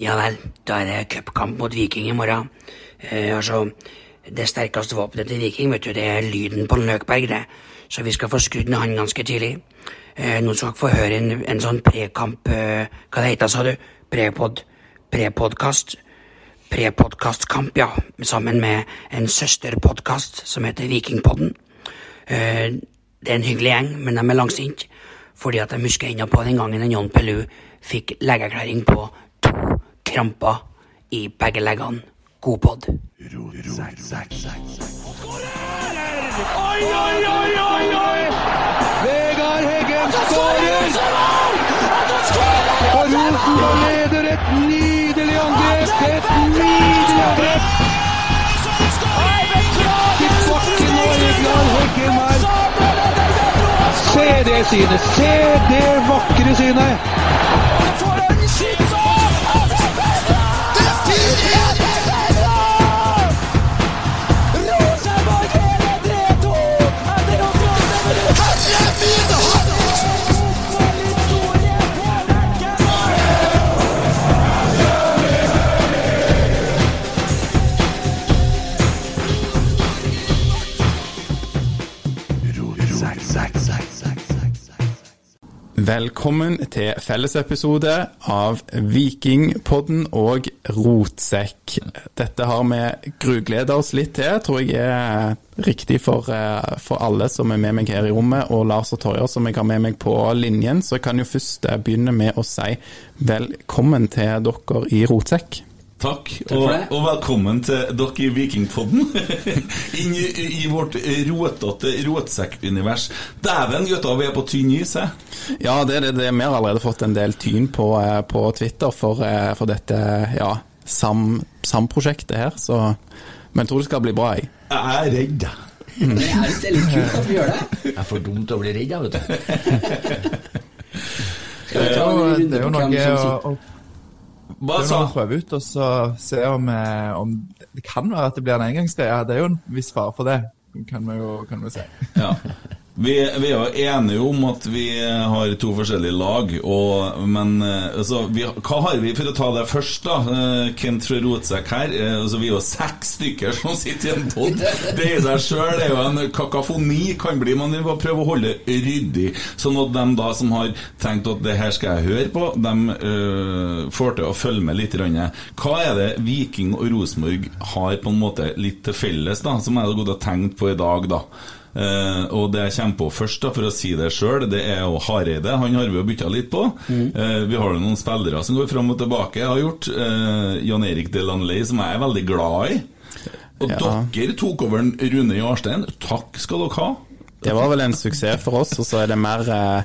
Ja vel, da er det cupkamp mot Viking i morgen. Eh, altså, det sterkeste våpenet til Viking, vet du, det er lyden på Løkberg, det. Så vi skal få skrudd ned han ganske tidlig. Eh, nå skal dere få høre en, en sånn prekamp eh, Hva det heter, sa du? Prepod... Prepodkast? Prepodkastkamp, ja. Sammen med en søsterpodkast som heter Vikingpodden. Eh, det er en hyggelig gjeng, men de er langsinte. Fordi at de husker ennå på den gangen en John Pelu fikk legeerklæring på to kramper i begge leggene. God pod. Oi, oi, oi, oi, oi! Vegard Heggen skårer! Og Rosenborg leder et nydelig angrep! Et nydelig angrep! Til bakken og Vegard Heggen her. Se det synet! Se det vakre synet! Velkommen til fellesepisode av Vikingpodden og Rotsekk. Dette har vi grugleda oss litt til, tror jeg er riktig for, eh, for alle som er med meg her i rommet, og Lars og Torjer som jeg har med meg på linjen. Så jeg kan jo først eh, begynne med å si velkommen til dere i Rotsekk. Takk, og, og velkommen til dere i Vikingpodden. Inn i, i vårt rotete rotsekkunivers. Dæven, gutta, vi er på tynn is, hæ? Ja, det er det. det. Vi har allerede fått en del tyn på, eh, på Twitter for, eh, for dette ja, sam- SAM-prosjektet her, så Men jeg tror det skal bli bra, jeg. Jeg er redd. Jeg det er litt kult at vi gjør det. Jeg er for dum til å bli redd, jeg, vet du. Skal vi ta en Det er jo, noe hvem som å, Hva er sa noe å prøve ut og så se om, eh, om Det kan være at det blir en engangsgreie. Det er jo en viss fare for det, kan vi jo kan vi si. Ja. Vi, vi er jo enige om at vi har to forskjellige lag, og, men eh, altså, vi, hva har vi for å ta det først, da? Eh, Kent fra Rotsekk her. eh, Altså, vi er jo seks stykker som sitter i en pod. Det i seg sjøl er jo en kakafoni, kan bli, men vi må prøve å holde ryddig. Sånn at de da som har tenkt at det her skal jeg høre på, de eh, får til å følge med litt. Rønne. Hva er det Viking og Rosenborg har på en måte litt til felles, da, som jeg hadde gått og tenkt på i dag, da? Eh, og det jeg kommer på først, da, for å si det sjøl, det er jo Hareide. Han har vi jo bytta litt på. Eh, vi har jo noen spillere som går fram og tilbake. Jeg har gjort Uh, Jan Erik Delanley, som jeg er veldig glad i. Og Ja. dere tok over Rune Jarstein. Takk skal dere ha. Det var vel en suksess for oss, og så er det mer eh,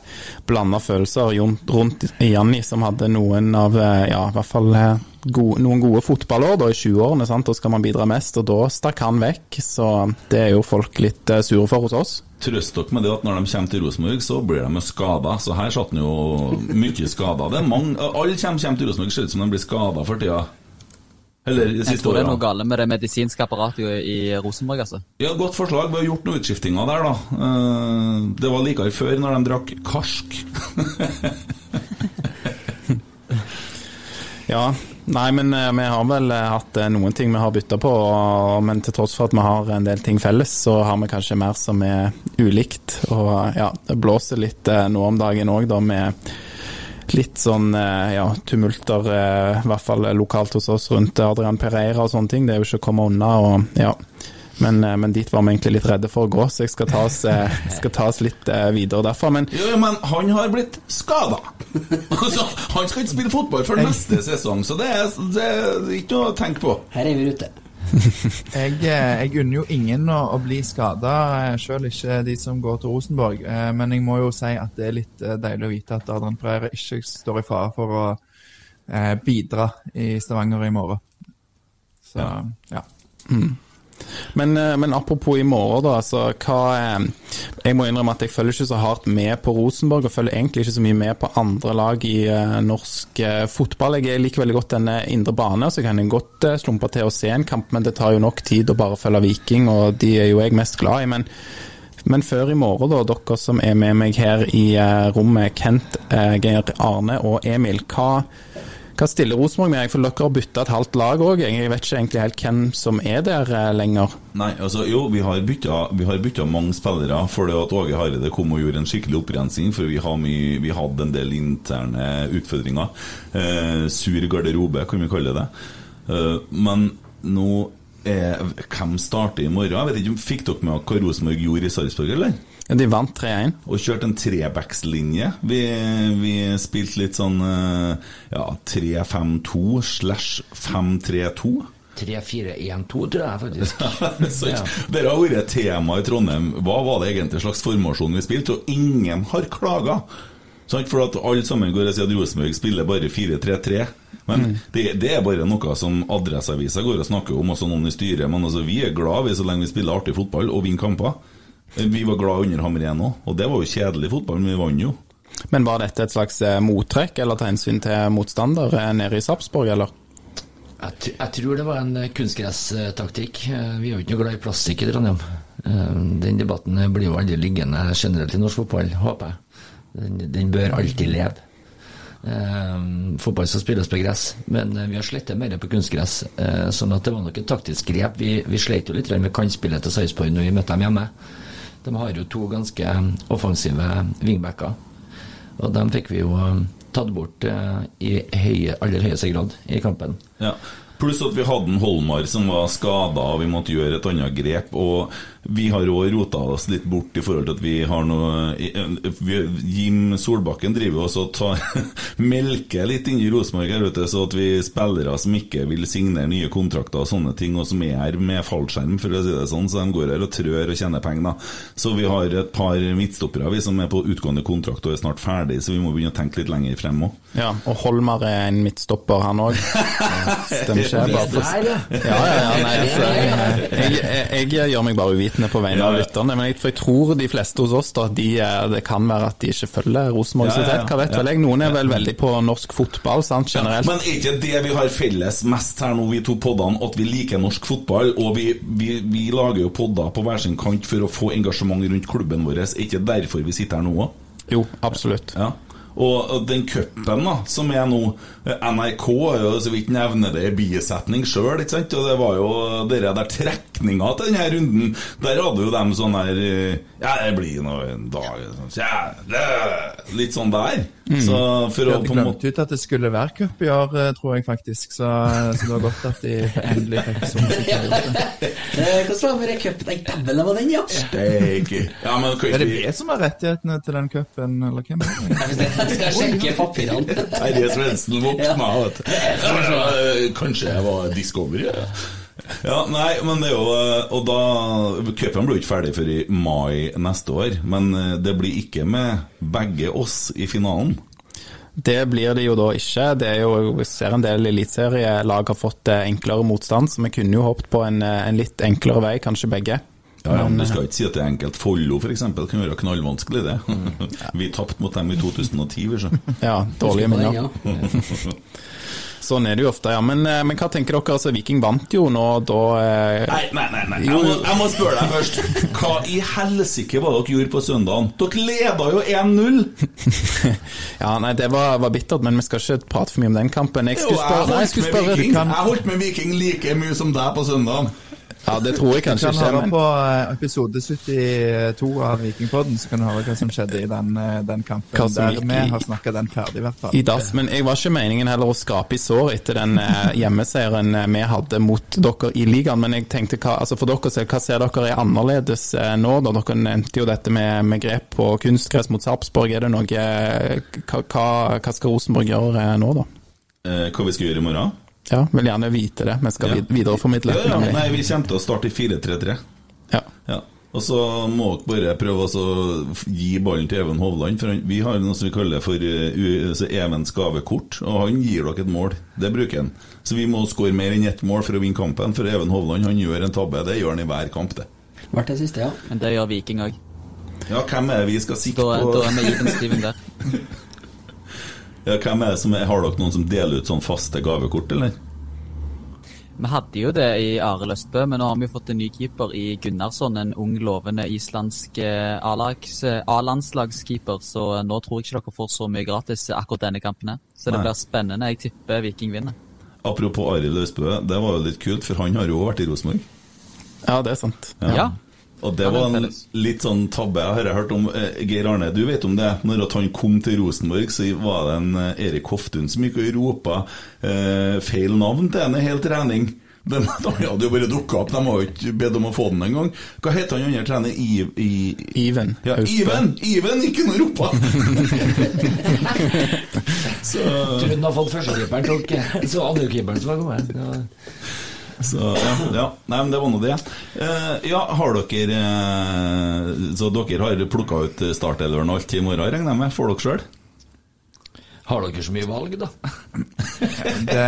blanda følelser rundt Janni, som hadde noen av ja, i hvert fall eh, gode, noen gode fotballår da i 20-årene. Da skal man bidra mest, og da stakk han vekk. Så det er jo folk litt eh, sure for hos oss. Trøst dere med det at når de kommer til Rosenborg, så blir de skada. Så her satt han jo mye skada. Alle som kommer til Rosenborg, ser ut som de blir skada for tida. Eller de Jeg tror det er noe galt med det medisinske apparatet i, i Rosenborg, altså. Ja, Godt forslag. Vi har gjort noen utskiftinger der, da. Eh, Det var likere før, når de drakk karsk. Ja, nei, men eh, vi har vel eh, hatt eh, noen ting vi har bytta på, men til tross for at vi har en del ting felles, så har vi kanskje mer som er ulikt. Og ja, det blåser litt nå om dagen òg, da, med litt sånn ja, tumulter, i hvert fall lokalt hos oss, rundt Adrian Pereira og sånne ting. Det er jo ikke å komme unna. og ja, men, eh, men dit var vi egentlig litt redde for å gå, så jeg skal ta oss, eh, skal ta oss litt eh, videre derfra. Men Jo, men han har blitt skada. altså, han skal ikke spille fotball før neste sesong, så det er, det er ikke noe å tenke på. Her er vi ute. Jeg, jeg unner jo ingen å, å bli skada, sjøl ikke de som går til Rosenborg. Men jeg må jo si at det er litt deilig å vite at Adrian Pereira ikke står i fare for å bidra i Stavanger i morgen. Så ja. ja. eh, men apropos i morgen, da. Altså, hva eh, Jeg må innrømme at jeg følger ikke så hardt med på Rosenborg, og følger egentlig ikke så mye med på andre lag i uh, norsk uh, fotball. Jeg liker veldig godt denne indre bane, så kan en godt uh, slumpe til å se en kamp, men det tar jo nok tid å bare følge Viking, og de er jo jeg mest glad i. men men før i morgen, da, dere som er med meg her i eh, rommet, Kent, eh, Geir Arne og Emil, hva, Hva stiller Rosenborg med? For dere har bytta et halvt lag òg. Jeg vet ikke egentlig helt hvem som er der eh, lenger. Nei, altså jo, vi har bytta, mange spillere fordi at Åge Hareide kom og gjorde en skikkelig opprensing. For vi, mye, vi hadde en del interne utfordringer. Eh, sur garderobe, kan vi kalle det. Eh, men nå er Hvem starter i morgen? Jeg vet ikke, Fikk dere med hva Rosenborg gjorde i Sarpsborg, eller? Ja, De vant 3-1. Og kjørte en trebackslinje. Vi, vi spilte litt sånn eh, ja, 3-5-2 slash 5-3-2. 3-4-1-2, tror jeg faktisk. ja. Dere har vært tema i Trondheim. Hva var det egentlig slags formasjon vi spilte? Og ingen har klaga. Sant? For at alle sammen går og sier at Rosenborg spiller bare 4-3-3. Men det, det er bare noe som Adresseavisa går og snakker om, også noen i styret. Men altså, vi er glad vi så lenge vi spiller artig fotball og vinner kamper. Vi var glad under Hamren òg, og det var jo kjedelig fotball, men vi vant jo. Men var dette et slags eh, mottrekk eller ta hensyn til motstander eh, nede i Sarpsborg, eller? Jeg, jeg tror det var en eh, kunstgresstaktikk. Vi er jo ikke noe glad i plastikk i Trondheim. Den debatten blir jo aldri liggende generelt i norsk fotball, håper jeg. Den, den bør alltid leve. Eh, fotball skal spilles på gress, men vi har slettet mer på kunstgress. Eh, sånn at det var nok et taktisk grep. Vi, vi slet jo litt med kantspillet til Sarpsborg når vi møtte dem hjemme. De har jo to ganske offensive vingbacker. Og dem fikk vi jo eh, tatt bort eh, i høye, aller høyeste grad i kampen. Ja. Pluss at vi hadde en Holmar som var skada, og vi måtte gjøre et annet grep. Og vi har òg rota oss litt bort i forhold til at vi har noe vi, Jim Solbakken driver oss også og tar melker litt inn i Rosenborg her, ute, så at vi spillere som ikke vil signere nye kontrakter og sånne ting, og som er her med fallskjerm, for å si det sånn, så de går her og trør og tjener penger, da. Så vi har et par midtstoppere vi som er på utgående kontrakt og er snart ferdig, så vi må begynne å tenke litt lenger frem òg. Ja, og Holmar er en midtstopper, han òg. Stemmer ikke? Bare for... Ja. Ja, ja, ja, nei, altså, jeg, jeg, jeg, jeg gjør meg bare uvitende på vegne av lytterne. Men jeg, for jeg tror de fleste hos oss da, de, er- det kan være at de ikke følger Rosenborg så tett. Hva vet vel jeg? Noen er vel veldig på norsk fotball sant, generelt. Men er ikke det vi har felles mest her nå, vi to poddene, at vi liker norsk fotball? Og vi, vi, vi lager jo podder på hver sin kant for å få engasjement rundt klubben vår. Er ikke derfor vi sitter her nå òg? Jo, absolutt. Ja. Og den cupen som er nå eh, NRK har jo så vidt nevner det i bisetning sjøl, ikke sant? Og det var jo dere der trekninga til denne runden. Der hadde jo dem sånn her eh, Ja, det blir nå en dag sånn, ja, Litt sånn der. Så for å på en måte glemt ut at det skulle være cup i år, eh, tror jeg faktisk. Så, så det var godt at de endelig fikk sånn det. Hvordan var det cupen? Nei, dæven, det var den, ja! Steike. Ja, men kan Er det vi som har rettighetene til den cupen, eller hvem er det? Jeg skal sjekke papirene. Terje Svendsen våkna, vet du. Ja, Kanskje jeg var Discovery? Ja. Ja, nei, men det er jo Og da Cupen blir jo ikke ferdig før i mai neste år, men eh, det blir ikke med begge oss i finalen. Det blir det jo da ikke. Det er jo, Vi ser en del eliteserielag har fått eh, enklere motstand, så vi kunne jo håpet på en, eh, en litt enklere vei, kanskje begge. Ja, ja, men Du skal ikke si at det er enkelt. Follo f.eks. kan være knallvanskelig, det. Vi tapte mot dem i 2010, vi så. Ja, dårlige minner. ja. Sånn er det jo ofte, ja. Men, eh, men hva tenker dere? Altså, Viking vant jo nå, da eh, Nei, nei, nei, nei. Jeg, må, jeg må spørre deg først. Hva i helsike var det dere gjorde på søndagen? Dere leda jo 1-0! Ja, nei, det var, var bittert, men vi skal ikke prate for mye om den kampen. Jeg Jo, jeg spørre, nei, jeg skulle med spørre Viking. kan, Jeg holdt med Viking like mye som deg på søndagen. Ja, det tror jeg Du kan høre men på eh, episode 72 av Vikingpodden, så kan du høre hva som skjedde i den, eh, den kampen. Hva som Der vi har snakka den ferdig, i hvert fall. i dass. Men jeg var ikke meningen heller å skrape i sår etter den eh, hjemmeseieren vi hadde mot dere i ligaen. Men jeg tenkte, hva, altså for dere, selv, hva ser dere er annerledes nå? da Dere nevnte jo dette med, med grep på kunstgress mot Sarpsborg. Er det noe hva, hva, skal Rosenborg gjøre eh, nå, da? Eh, hva vi skal gjøre i morgen? Ja, vil gjerne vite det. men skal Ja. vid- videreformidle. Ja, ja, nemlig. nei, vi kommer til å starte i 4-3-3. Ja. Ja. Og så må dere bare prøve å gi ballen til Even Hovland. For vi har noe som vi kaller for eh, altså Evens gavekort, og han gir dere et mål. Det bruker han. Så vi må skåre mer enn ett mål for å vinne kampen. For Even Hovland han gjør en tabbe. Det gjør han i hver kamp, det. Ble det siste, ja. Men det gjør Viking òg. Ja, hvem er det vi skal sikte på? da er vi even Steven der. Ja, hvem er det som er, Har dere noen som deler ut sånn faste gavekort, eller? Vi hadde jo det i Arild Østbø, men nå har vi jo fått en ny keeper i Gunnarsson. En ung, lovende islandsk eh, eh, A-landslagskeeper. Så nå tror jeg ikke dere får så mye gratis akkurat denne kampen. Så det Nei. blir spennende. Jeg tipper Viking vinner. Apropos Arild Østbø, det var jo litt kult, for han har jo vært i Rosenborg. Ja, det er sant. Ja. Og det var en litt sånn tabbe jeg har hørt om. Eh, Geir Arne, du vet om det? Når at han kom til Rosenborg, så var det en eh, Erik Hoftun som gikk og ropa eh, feil navn til henne hel trening. De, de hadde jo bare dukka opp, de har jo ikke bedt om å få den engang. Hva het han andre trener? Iven i, Even. ja. Iven! Iven gikk inn og ropa! så, han hadde fått førstekeeperen, tok så andrekeeperen som var kommet. Ja. så ja, ja. Nei, men det var nå det. Eh, ja, har dere eh, Så dere har plukka ut startelveren og alt i morgen, regner jeg med? Får dere sjøl? Har dere så mye valg, da? Det,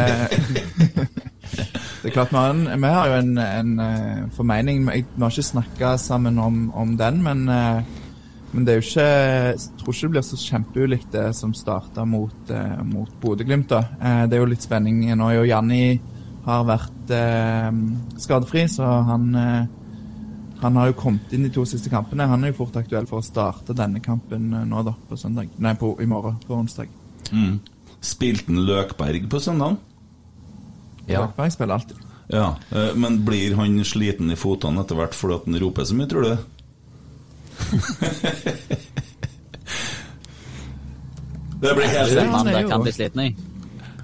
det er klart, vi har, vi har jo en, en eh, formening jeg, Vi har ikke snakka sammen om, om den, men, men det er jo ikke Jeg tror ikke det blir så kjempeulikt det som starta mot, mot Bodø-Glimt. Eh, det er jo litt spenning. Nå er jo Janni har vært eh, skadefri, så han eh, han har jo kommet inn de to siste kampene. Han er jo fort aktuell for å starte denne kampen eh, nå, da, på søndag. Nei, på, i morgen, på onsdag. Mm. Spilte han Løkberg på søndag? Ja. Løkberg spiller alltid. Ja, eh, men blir han sliten i fotene etter hvert fordi at han roper så mye, tror du? det blir helt er han kan bli sliten i.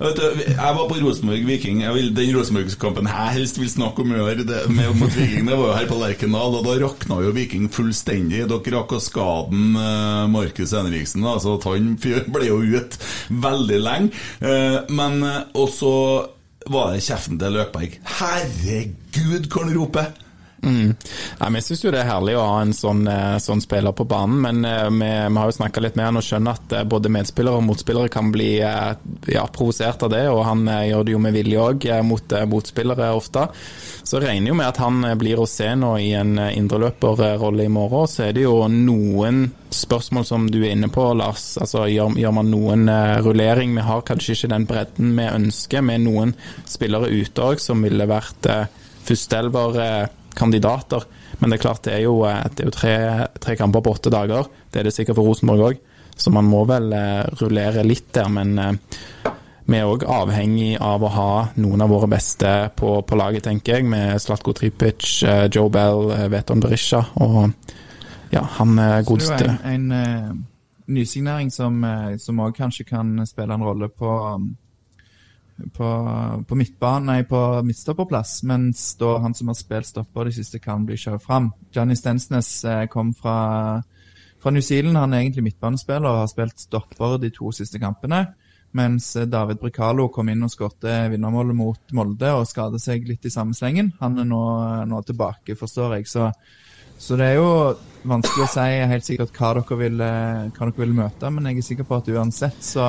Du, jeg var på Rosenborg Viking. Vil, den Rosenborg-kampen jeg helst vil snakke om i år, det, med, mot Viking, det var jo her på Lerkendal, og da rakna jo Viking fullstendig. Dere rakk å skade eh, Markus Henriksen, da, så han ble jo ute veldig lenge. Eh, men eh, også var det kjeften til Løkberg. Herregud, hvor han roper! Mm. Nei, jeg syns jo det er herlig å ha en sånn, eh, sånn spiller på banen, men eh, vi, vi har jo snakka litt med han og skjønner at eh, både medspillere og motspillere kan bli ja, provosert av det, og han gjør det jo med vilje òg mot motspillere ofte. Så regner jo med at han blir å se nå i en indreløperrolle i morgen. Så er det jo noen spørsmål som du er inne på, Lars. Altså, gjør, gjør man noen rullering? Vi har kanskje ikke den bredden vi ønsker, med noen spillere ute òg som ville vært eh, førsteelverkandidater. Men det er klart det er jo, eh, det er jo tre, tre kamper på åtte dager. Det er det sikkert for Rosenborg òg. Så man må vel eh, rullere litt der. Men eh, vi er òg avhengig av å ha noen av våre beste på, på laget, tenker jeg. Med Slatko Tripic, Joe Bell, Veton Berisha. Og ja, han er er godeste. en, en eh, nysignering som som òg kanskje kan spille en rolle på um, på, på midtbanen, nei, på midtstopperplass, mens da han som har spilt stopper de siste, kan bli kjørt fram. Johnny Stensnes eh, kom fra, fra New Zealand. Han er egentlig midtbanespiller og har spilt stopper de to siste kampene. Mens eh, David Bricalo kom inn og skåret vinnermålet mot Molde og skadet seg litt i samme slengen. Han er nå, nå tilbake, forstår jeg. Så, så det er jo vanskelig å si helt sikkert hva dere vil, eh, hva dere vil møte, men jeg er sikker på at uansett så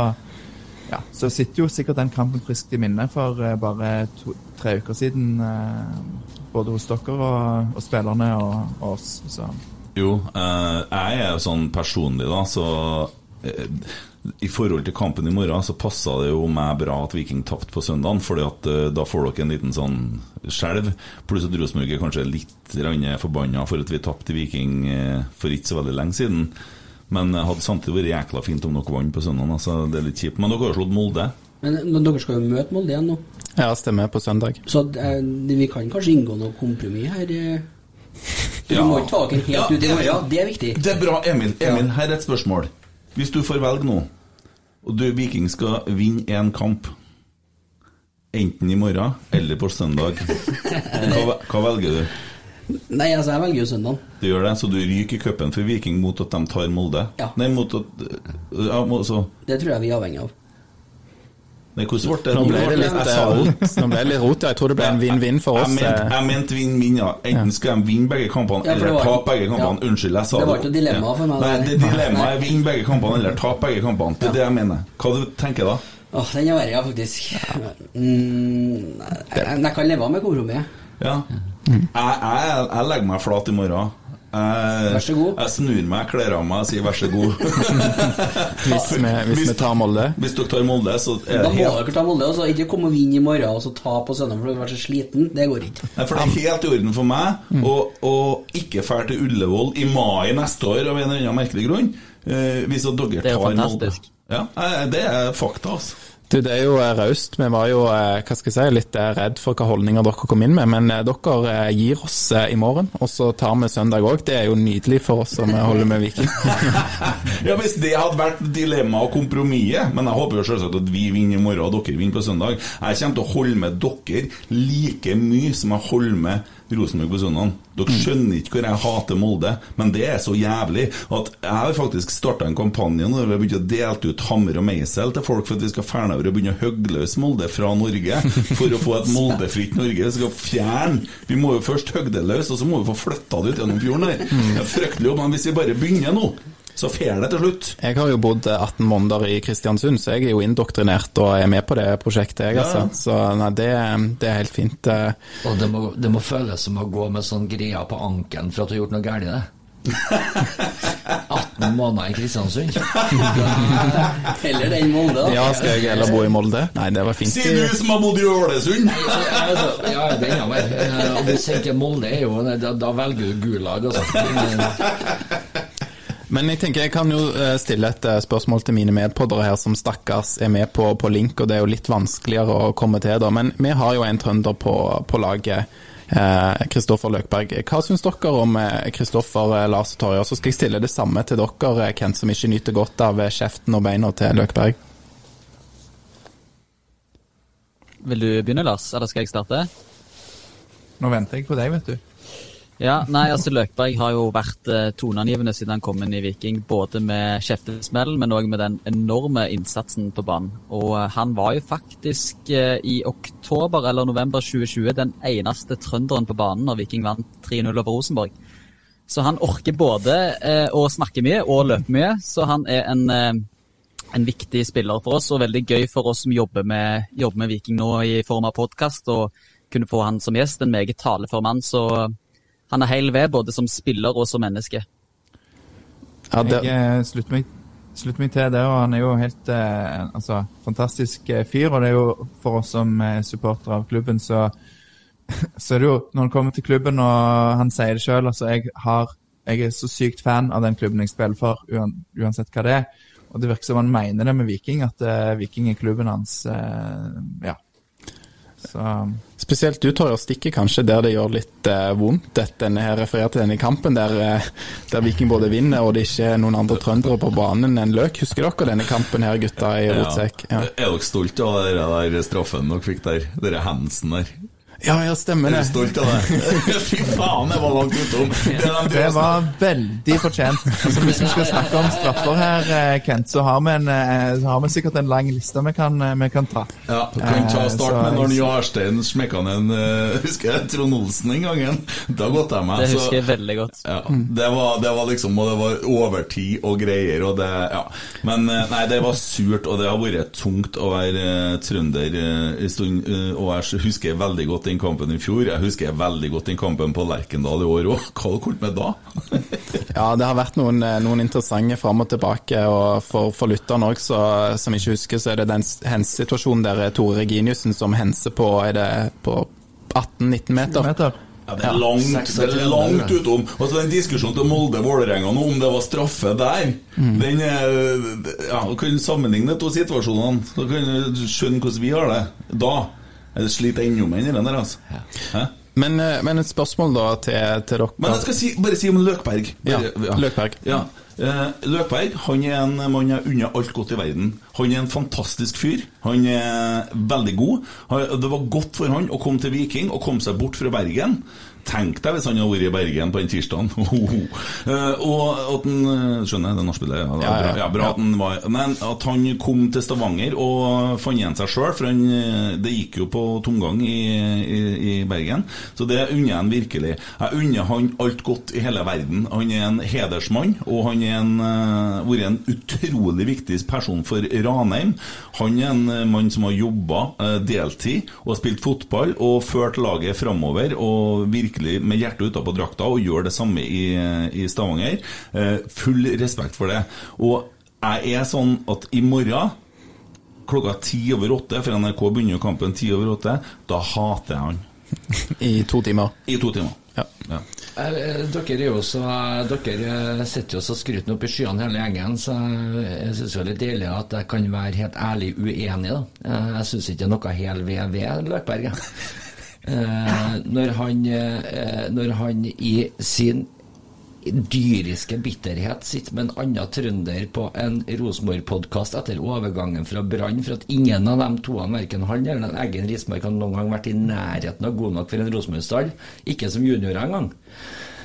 ja, så sitter jo sikkert den kampen friskt i minne for eh, bare to, tre uker siden. eh, både hos dere og, og spillerne og, og oss. Så Jo, eh, jeg er jo sånn personlig, da, så i forhold til kampen i morgen, så passa det jo meg bra at Viking tapte på søndagen, fordi at da får dere en liten sånn skjelv. Pluss at Rosenborg er kanskje litt forbanna for at vi tapte Viking for ikke så veldig lenge siden. Men det hadde samtidig vært jækla fint om dere vant på søndag. Altså, det er litt kjipt. Men dere har slått Molde. Men, men dere skal jo møte Molde igjen nå, Ja, stemmer på søndag. så eh, vi kan kanskje inngå noe kompromiss her. eh. Vi Ja. må ikke ta dere helt Ja, ut i ja, ja. det er viktig. Det er bra, Emil. Emil, her er et spørsmål. Hvis du får velge nå, og du Viking skal vinne én kamp, enten i morgen eller på søndag, hva, hva velger du? Nei, altså, jeg velger jo søndagen. Du gjør det, Så du ryker i cupen for Viking mot at de tar Molde? Ja. Nei, mot at ja, må- så, Det tror jeg vi er avhengig av. Nei, hvordan ble det? Nå ble det litt Jeg eh, rot. Nå ble det litt rot, ja. Jeg tror det ble en vinn-vinn for oss. Jeg mente, eh. jeg mente vinn-vinn, ja. Enten skal de vinne begge kampene Ja, eller tape begge kampene. ja. Unnskyld, jeg sa Det Det var ikke noe dilemma for meg, Nei, det. dilemmaet er vinne begge kampene eller tape begge kampene. Det er det jeg mener. Hva du tenker da? Åh, den er verre, ja, faktisk. Mm, jeg, jeg kan leve med kompromisset. Ja. Jeg, jeg, jeg legger meg flat i morgen. Jeg, Vær så god. Jeg snur meg, kler av meg og sier vær så god. Hvis vi, hvis vi tar Molde. Hvis dere tar Molde, så er Da det må helt dere ta Molde. og så Ikke komme og vinne i morgen og så ta på søndag for du er så sliten. Det går ikke. Nei, for det er helt i orden for meg å, å ikke dra til Ullevål i mai neste år av en eller annen merkelig grunn. hvis dere tar Molde. Det er jo fantastisk. Ja, eh, det er fakta, altså. Du, Det er jo eh, raust. Vi var jo eh, hva skal jeg si, litt eh, redd for hva holdninger dere kom inn med, men dere gir oss i morgen, og så tar vi søndag òg. Det er jo nydelig for oss som holder med Viking. Ja, Hvis det hadde vært dilemmaet og kompromisset Men jeg håper jo selvsagt at vi vinner i morgen og dere vinner på søndag. Jeg kommer til å holde med dere like mye som jeg holder med Rosenborg på søndag. Dere skjønner ikke hvor jeg hater Molde, men det er så jævlig at jeg har faktisk starta en kampanje når vi har begynt å dele ut hammer og meisel til folk for at vi skal fjerne over og begynne å hogge løs Molde fra Norge. For å få et moldefritt Norge. Vi skal fjerne Vi må jo først hogge det løs, og så må vi få flytta det ut gjennom fjorden her. Det er fryktelig jobb, men hvis vi bare begynner nå så fer det til slutt. Jeg har jo bodd eh, 18 måneder i Kristiansund, så jeg er jo indoktrinert og er med på det prosjektet, jeg, Ja. altså. Så nei, det, det er helt fint. eh. Og det må, det må føles som å gå med sånn greia på anken for at du har gjort noe galt. det. 18 måneder i Kristiansund. Heller den Molde, da. Ja, skal jeg heller bo i Molde? Nei, det var fint. Sier du som har bodd i Ålesund! Ja, det er vært mer. Og hvis ikke Molde er jo Da, da velger du Gulag, altså. Men, jeg tenker jeg kan jo eh, stille et eh, spørsmål til mine medpoddere her, som stakkars er med på, på link, og det er jo litt vanskeligere å komme til, da. Men vi har jo en trønder på, på laget. Kristoffer Løkberg. Hva syns dere om Kristoffer, Lars og Torje? Så skal jeg stille det samme til dere, eh, Kent, som ikke nyter godt av eh, kjeften og beina til Løkberg. Vil du begynne, Lars, eller skal jeg starte? Nå venter jeg på deg, vet du. Ja, nei, altså Løkberg har jo vært eh, toneangivende siden han kom inn i Viking. Både med kjeftesmell, men òg med den enorme innsatsen på banen. Og eh, han var jo faktisk eh, i oktober eller november 2020 den eneste trønderen på banen når Viking vant 3-0 over Rosenborg. Så han orker både å snakke mye og løpe mye, så han er en, en viktig spiller for oss, og veldig gøy for oss som jobber med, jobber med Viking nå i form av podkast, og kunne få han som gjest. En meget talefør mann. Så han er hel ved, både som spiller og som menneske. Ja, det, Jeg eh, slutter meg, slutter meg til det, og han er jo helt eh, altså, fantastisk eh, fyr. Og det er jo for oss som eh, supportere av klubben, så, så er det jo Når han kommer til klubben, og han sier det sjøl, altså jeg, har, jeg er så sykt fan av den klubben jeg spiller for, uansett hva det er. Og det virker som han mener det med Viking, at uh, Viking er klubben hans. Uh, ja. Så Spesielt du, tar jo stikke kanskje der det gjør litt eh, vondt. at Denne her refererer til denne kampen der, eh, der Viking både vinner og det ikke er noen andre trøndere på banen enn Løk. Husker dere denne kampen her, gutta i rotsekk? Ja. Er dere stolt av den der straffen dere fikk der? Dere hendelsen der? Ja, ja, stemmer Er det. du stolt av det? Fy faen, jeg var langt utom! Det er det var veldig fortjent. Altså, hvis vi skal snakke om straffer her, eh, Kent, så har vi, en, eh, så har vi sikkert en lang liste vi kan, eh, vi kan ta. Ja, vi kan ta start med når Jarstein smekka ned en Husker jeg Trond Olsen den gangen? Da godta jeg meg. Det husker jeg veldig godt. Ja, det var, det var liksom Og det var overtid og greier og det Ja. Men nei, det var surt, og det har vært tungt å være trønder en stund. og jeg husker veldig godt den kampen i fjor. Jeg husker veldig godt den kampen på Lerkendal i år òg. Hva har kommet med da? Ja, det har vært noen, eh, noen interessante fram og tilbake. og For, for lytterne òg, som ikke husker, så er det den hens-situasjonen der er Tore Reginiussen som henser på er det på 18-19 meter. Meter. Ja, det er langt, seks det er langt utom. Og så den diskusjonen til Molde-Vålerenga nå, om det var straffe der Den er Ja, Du kan sammenligne de to situasjonene. Så kan du skjønne hvordan vi har det. Da det sliter ennå med den der, altså. Hæ? Men, eh, men et spørsmål da til, til dere. Men jeg skal si, bare si om Løkberg. Ja, Bare- Løkberg. Ja. Eh, Løkberg han er en mann jeg unner alt godt i verden. Han er en fantastisk fyr. Han er veldig god. Det var godt for han å komme til Viking og komme seg bort fra Bergen. Tenk deg hvis han hadde vært i Bergen på den tirsdagen. Eh, og at han eh, Skjønner, det er nachspielet? Ja, Ja, ja. bra, ja, bra at han var Men at han kom til Stavanger og fant igjen seg sjøl, for han, eh, det gikk jo på tomgang i, i, i Bergen. Så det unner jeg han virkelig. Jeg unner han alt godt i hele verden. Han er en hedersmann, og han en, eh, vært en utrolig viktig person for Ranheim. Han er en mann som har jobba deltid og spilt fotball og ført laget framover og virkelig med hjertet utapå drakta og gjør det samme i, i Stavanger. Eh, full respekt for det. Og jeg er sånn at i morgen klokka ti over åtte, for NRK begynner jo kampen ti over åtte, da hater jeg han. I to timer. I to timer. Ja. Ja. Eh, Dere er jo så Dere eh, sitter jo så skrytende opp i skyene hele gjengen, så jeg syns det er litt deilig at jeg kan være helt ærlig uenig. da. Eh, Jeg syns ikke det er noe hel ved ved Løkberg. Eh, Når han, eh, når han i sin dyriske bitterhet sitter med en annen trønder på en Rosenborg-podkast etter overgangen fra Brann, for at ingen av de to, verken han eller Eggen Rismark, har noen gang vært i nærheten av god nok for en Rosenborg-stall. Ikke som juniorer engang.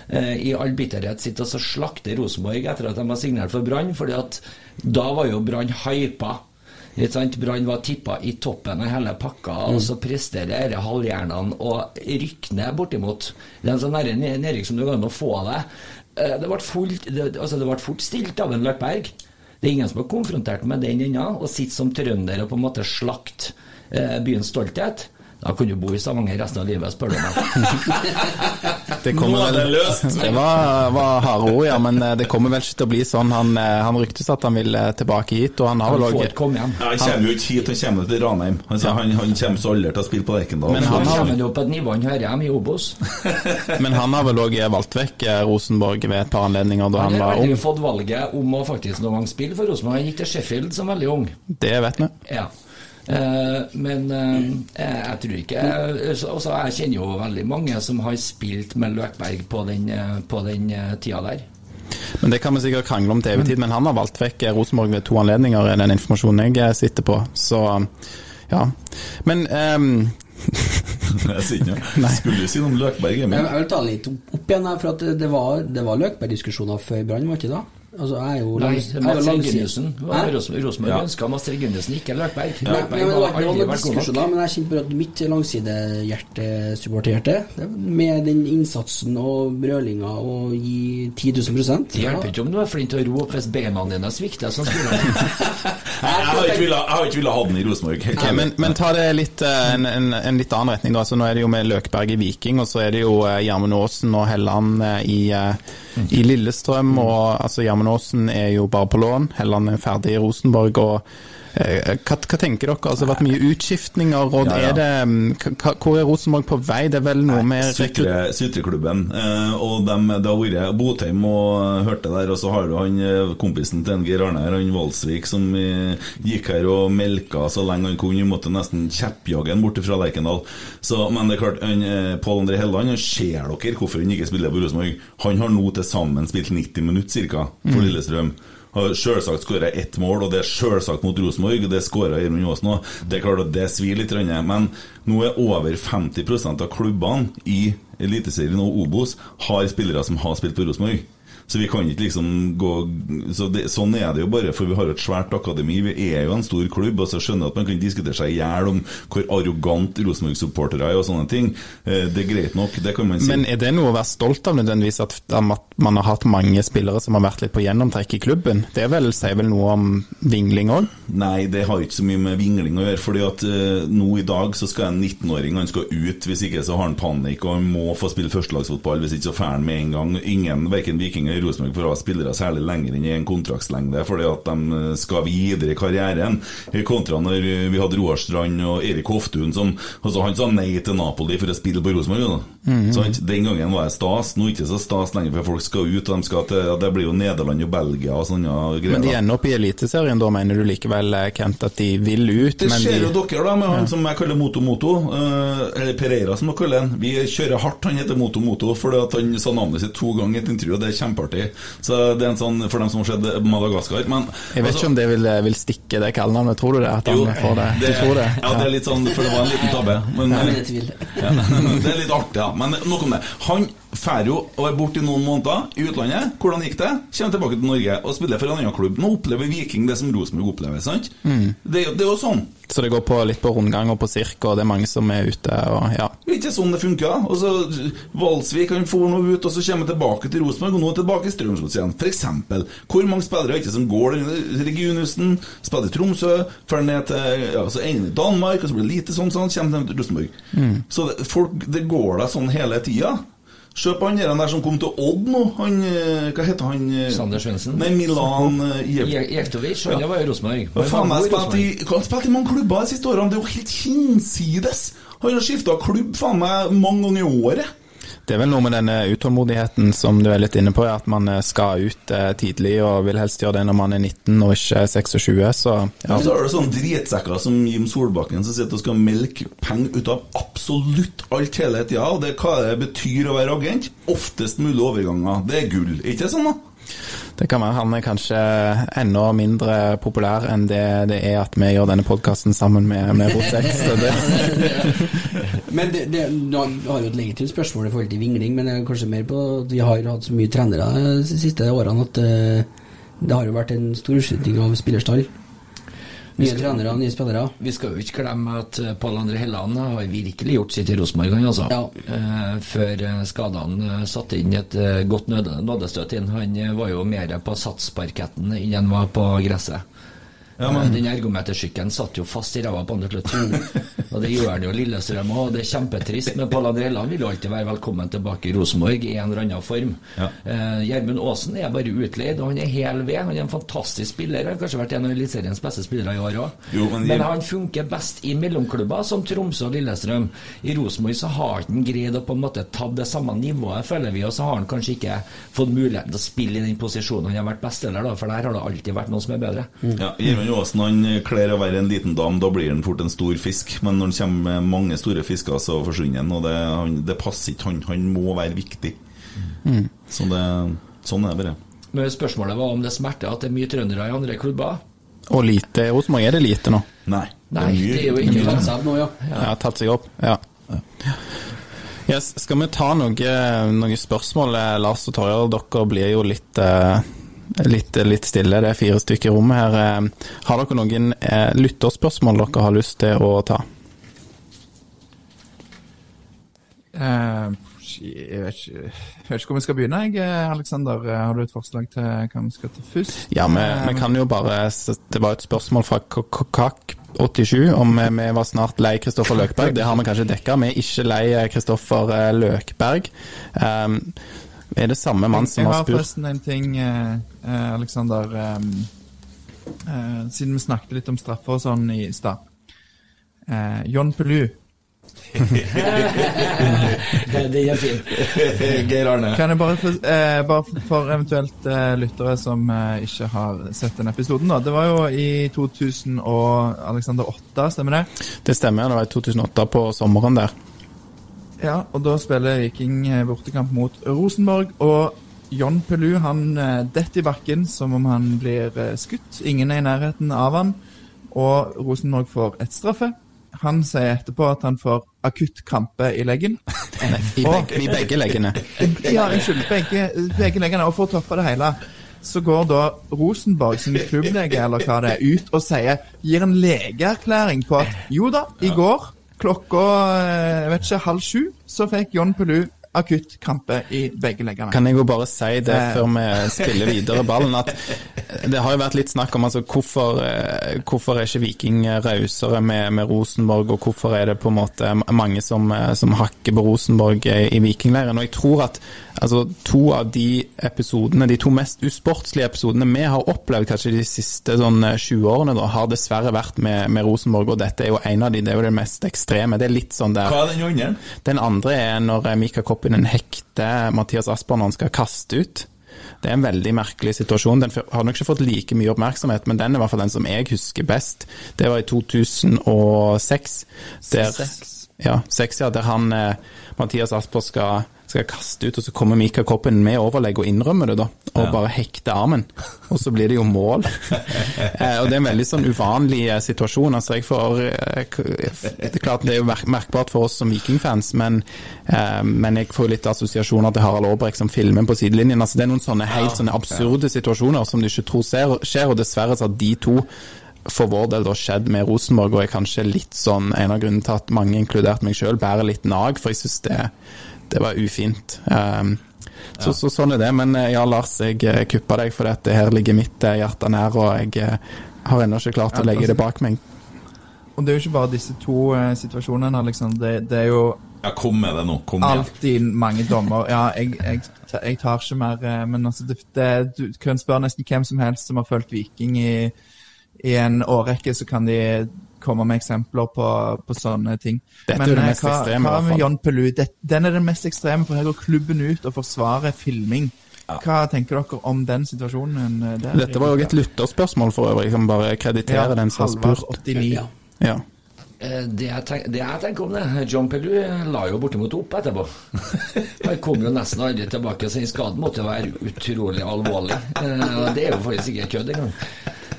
Eh, I all bitterhet sitter og slakter Rosenborg etter at de har signert for Brann, fordi at da var jo Brann hypa. Brann var tippa i toppen av hele pakka, og så presterer disse halvhjernene å rykke ned bortimot. Det er en sånn nedrykk som du kan få av deg. Det ble, fullt, det, altså det ble fort stilt av en Løkberg. Det er ingen som har konfrontert med den ennå, å sitte som trønder og på en måte slakt eh, byens stolthet. Da kan du bo i Stavanger resten av livet, spør du meg. Det kommer Nå er det vel- løst. Det var, var harde ord, ja, men eh, det kommer vel ikke til å bli sånn. Han, eh, han ryktes at han vil eh, tilbake hit, og han har vel. Ja, Han kommer jo ikke hit, han kommer til Ranheim. Han, ja. han, han kommer så aldri til å spille på Lerkendal. Men Han han har- kommer jo på et nivå han hører hjemme i Obos. Men han har vel òg valgt vekk Rosenborg ved et par anledninger da Han han har var ung. aldri fått valget om å faktisk noen gang spille for Rosenborg. Han gikk til Sheffield som veldig ung. Det vet vi. Ja. Eh, men eh, jeg tror ikke altså, Jeg kjenner jo veldig mange som har spilt med Løkberg på den, eh, på den tida der. Men Det kan vi sikkert krangle om til evig tid, men han har valgt vekk Rosenborg ved to anledninger, er den informasjonen jeg sitter på. Så ja. Men um Jeg sier ikke. Skulle du si noe om Løkberg, Jeg, jeg vil ta det litt opp, igjen her, for at det, det var, det var Løkberg-diskusjoner før Brann, var ikke det? Altså, jeg er jo Nei, langs- jo Mats. Hæ? Rosenborg Ja. ønska Mats Reginiussen, ikke Løkberg. Nei, nei, Løkberg men var aldri vært god nok. men jeg kjente bare at mitt langsidehjerte, supporterhjerte, med den innsatsen og brølinga og gi 10 000 Det hjelper ikke om du er flink til å ro opp hvis beina dine svikter som spiller. Jeg har ikke villet- jeg har ikke villet ha den i Rosenborg. Okay, Ok, men, men ta det litt, eh, en, en, en litt annen retning. da. Altså, nå er det jo med Løkberg i Viking, og så er det jo eh, Gjermund Aasen og Helland eh, i, i Lillestrøm. og altså Gjermund er jo bare på lån, Helland er ferdig i Rosenborg. og hva, hva tenker dere? Altså, det har vært mye utskiftninger. og Ja, ja. er det, mm, Hvor er Rosenborg på vei? Det er vel noe med. Sutre, Sutreklubben. Eh, og dem, det har vært Botheim og hørte der, og så har du han eh, kompisen til Geir Arne her, han Valsvik, som eh, gikk her og melka så lenge han kunne. Vi måtte nesten kjeppjage han bort fra Lerkendal. Så, men det er klart, han, eh, Pål André Helleland, han ser dere hvorfor han ikke spiller på Rosenborg. Han har nå til sammen spilt 90 minutter ca. for Lillestrøm. Har selvsagt skåra ett mål, og det er selvsagt mot Rosenborg. Det skåra Gjermund Aasen òg. Det er klart at det svir litt, men nå er over 50% av klubbene i Eliteserien og Obos har spillere som har spilt på Rosenborg. Så vi kan ikke liksom gå så det, Sånn er det jo bare, for vi har et svært akademi. Vi er jo en stor klubb, og så skjønner jeg at man kan diskutere seg i hjel om hvor arrogant Rosenborg-supportere er og sånne ting. Eh, Det er greit nok, det kan man si. Men er det noe å være stolt av nødvendigvis, at, at man har hatt mange spillere som har vært litt på gjennomtrekk i klubben? Det er vel, sier vel noe om vingling òg? Nei, det har ikke så mye med vingling å gjøre. fordi at eh, nå i dag så skal en 19-åring han skal ut. Hvis ikke så har han panikk, og han må få spille førstelagsfotball. Hvis ikke så får han med en gang. Ingen, verken Viking eller Rosenborg å ha spillere særlig lenger enn i en kontraktslengde, fordi at de eh, skal videre i karrieren. Eh, Kontra når eh, vi hadde Roar Strand og Erik Hoftun som altså Han sa nei til Napoli for å spille på Rosenborg. Mm -hmm. Den gangen var det stas. Nå er det ikke så stas lenger, for folk skal ut. og de skal til, ja, Det blir jo Nederland og Belgia og sånne greier. Men de ender opp i Eliteserien, da mener du likevel, Kent, at de vil ut? Det skjer de... jo dere, da, med han som jeg kaller Moto Moto. eller Pereira, som dere kaller han. Vi kjører hardt. Han heter Moto Moto fordi at han sa navnet sitt to ganger i et intervju, og det er kjempeartig. Så det er en sånn for dem som har sett Madagaskar. Men Jeg vet ikke om det vil, eh, vil stikke det kallenavnet, tror du det? At han jo, får det? Du tror det? Ja, det er litt sånn, for det var en liten tabbe. Men, er ja, det er litt artig, ja. Men nok om det. Han Drar og er borte i noen måneder i utlandet. Hvordan gikk det? Kommer tilbake til Norge og spiller for en annen klubb. Nå opplever Viking det som Rosenborg opplever. sant? Mm. Det, det er jo sånn. Så det går på litt på rundgang og på sirk, og det er mange som er ute, og ja. Det er ikke sånn det funker. Og så Valsvik han for nå ut, og så kommer han tilbake til Rosenborg, og nå er han tilbake i Strømsgods igjen. For eksempel. Hvor mange spillere er ikke som går den regionhusen, spiller i Tromsø, drar ned til ja, så ender i Danmark, og så blir det lite sånn, sånn, kommer til Rosenborg. Mm. Så det, folk, det går da sånn hele tida. Se på han der som kom til Odd nå. Han, eh, Hva heter han? eh, Sander Svendsen. Nei, Milan Jektovic. Jev- han var jo Rosenborg. i i, han har spilt i mange klubber de siste årene. Det er jo helt hinsides! Han har skifta klubb faen meg mange ganger i året. Det er vel noe med denne utålmodigheten som du er litt inne på, at man eh, skal ut eh, tidlig og vil helst gjøre det når man er 19 og ikke 26, så ja. Så er det sånne dritsekker som Jim Solbakken som sitter og skal melke penger ut av absolutt alt hele tida. Og det hva det betyr å være agent. Oftest mulig overganger. Det er gull. Ikke sant? sånn, da? Det kan være han er kanskje enda mindre populær enn det det er at vi gjør denne podkasten sammen med, med Rotex. Men det, det, du har jo et legitimt spørsmål i forhold til vingling, men det er kanskje mer på at vi har hatt så mye trenere de siste årene at eh, det har jo vært en stor utskifting av spillerstall. Nye trenere, nye spillere. Vi skal jo ikke glemme at eh, Pål André Helland har virkelig gjort sitt i Rosenborg, altså. Eh, før eh, skadene satte inn et godt nådestøt inn. Han var jo mer på satsparketten enn han var på gresset. Ja, men- Eh, Den ergometersykkelen satt jo fast i ræva på andre til slutt. Og det gjør den jo Lillestrøm òg, og det er kjempetrist. Men Pål André Helland vil jo alltid være velkommen tilbake i Rosenborg i en eller annen form. Ja. Eh, Gjermund Aasen er bare utleid, og han er hel ved. Han er en fantastisk spiller. Han har kanskje vært en av Eliteseriens beste spillere i år òg. Men- Men han funker best i mellomklubber som Tromsø og Lillestrøm. I Rosenborg så har han greid å på en måte ta det samme nivået, føler vi, og så har han kanskje ikke fått muligheten til å spille i den posisjonen han har vært bestselger, da, for der har det alltid vært noen som er bedre. Ja, Gjermund Aasen han kler å være en liten dam, da blir han fort en stor fisk. Men når han kommer med mange store fisker, så forsvinner han, og det, han, det passer ikke han. Han må være viktig. Mm. Så det, sånn er det bare. Men spørsmålet var om det smerter at det er mye trøndere i andre klubber. Og lite hos meg er det lite nå. Nei. Nei, det er jo ikke det. opp nå, ja. Ja, tatt seg opp. Ja. Yes, skal vi ta noe, noen spørsmål, eh, Lars og Torjer? Dere blir jo litt, eh, litt, litt stille. Det er fire stykker i rommet her. Eh, Har dere noen eh, lytterspørsmål dere har lyst til å ta? Eh, jeg, vet ikke, jeg vet ikke hvor vi skal begynne, jeg, Alexander. Eh, Har du et forslag til hva vi skal ta først? Ja, vi, vi kan jo bare Det var et spørsmål fra Kakak87 om vi var snart lei Kristoffer Løkberg. Det har vi kanskje dekka. Vi er ikke lei Kristoffer Løkberg. Er det samme mann som har spurt jeg har forresten en ting, eh, eh, Alexander. ehm, eh, siden vi snakket litt om straffer og sånn i stad. Eh, John Pelu, Det er fint. Geir Arne. kan jeg bare, for, eh, bare for eventuelt eh, lyttere som eh, ikke har sett den episoden, da. Det var jo i 2000 og Alexander 8, stemmer det? Det stemmer, det var i 2008 på sommeren der. Ja, og da spiller Viking eh, bortekamp mot Rosenborg, og John Pelu han eh, detter i bakken som om han blir eh, skutt. Ingen er i nærheten av han, og Rosenborg får et straffe. Han sier etterpå at han får akutt krampe i leggen. I begge, i begge leggene. Ja, unnskyld, begge, begge leggene. Og for å toppe det hele, så går da Rosenborg sin klubblege, eller hva det er, ut og sier, gir en legeerklæring på at jo da, i går klokka eh, jeg vet ikke, halv sju, så fikk John Pelu akutt krampe i begge leggene. Kan jeg jo bare si det Eh. før vi spiller videre ballen, at det har jo vært litt snakk om altså, hvorfor, eh, hvorfor er ikke Viking rausere med, med Rosenborg, og hvorfor er det på en måte mange som, eh, som hakker på Rosenborg eh, i vikingleiren. Og jeg tror at altså, to av de episodene, de to mest usportslige episodene vi har opplevd kanskje de siste sånn eh, 20 årene, da, har dessverre vært med, med Rosenborg, og dette er jo en av de, det er jo det mest ekstreme. Det er litt sånn der Hva er den andre? den andre er når Mika eh, Mika en hekter Mathias Asper når han skal kaste ut. Det er en veldig merkelig situasjon. Den har nok ikke fått like mye oppmerksomhet, men den er i hvert fall den som jeg husker best. Det var i 2006. Der, 6. ja, 6, ja, der han, eh, Mathias Asper skal skal kaste ut, og så kommer Mika Koppen med overlegg og innrømmer det, da. Og Ja. bare hekter armen. Og så blir det jo mål. Eh, og det er en veldig sånn uvanlig eh, situasjon. Altså, jeg får eh, Det er klart det er jo merkbart for oss som Vikingfans, men, eh, men jeg får litt assosiasjoner til Harald Aabrekk som filmer på sidelinjen. Altså, det er noen sånne helt sånne absurde situasjoner som du ikke tror ser, skjer, og dessverre så har de to for vår del da skjedd med Rosenborg, og er kanskje litt sånn en av grunnene til at mange, inkludert meg sjøl, bærer litt nag, for jeg syns det, det var ufint. Um, så, så sånn er det. Men eh, ja, Lars, jeg eh, kuppa deg, for dette her ligger mitt eh, hjerte nær, og jeg har ennå ikke klart å legge det bak meg. Og det er jo ikke bare disse to eh, situasjonene, Alexander. Det, det er jo Ja, kom med det nå. Kom igjen. alltid mange dommer. Ja, jeg, jeg, jeg tar ikke mer eh, Men altså, det, det, du kan spørre nesten hvem som helst som har fulgt Viking i, i en årrekke, så kan de komme med eksempler på, på sånne ting. Dette Men er det eh, mest hva, ekstreme, hva med. John Pelu? Den er den mest ekstreme, for her går klubben ut og forsvarer filming. Hva tenker dere om den situasjonen eh, der? Dette var jo et lytterspørsmål for øvrig, jeg kan bare kreditere den som har spurt. 89. Ja. Ja. Eh, Det jeg, tenker, det jeg tenker om det John Pellew la jo bortimot opp etterpå. Han kom jo nesten aldri tilbake, så den skaden måtte være utrolig alvorlig. Eh, Det er jo faktisk ikke kødd engang.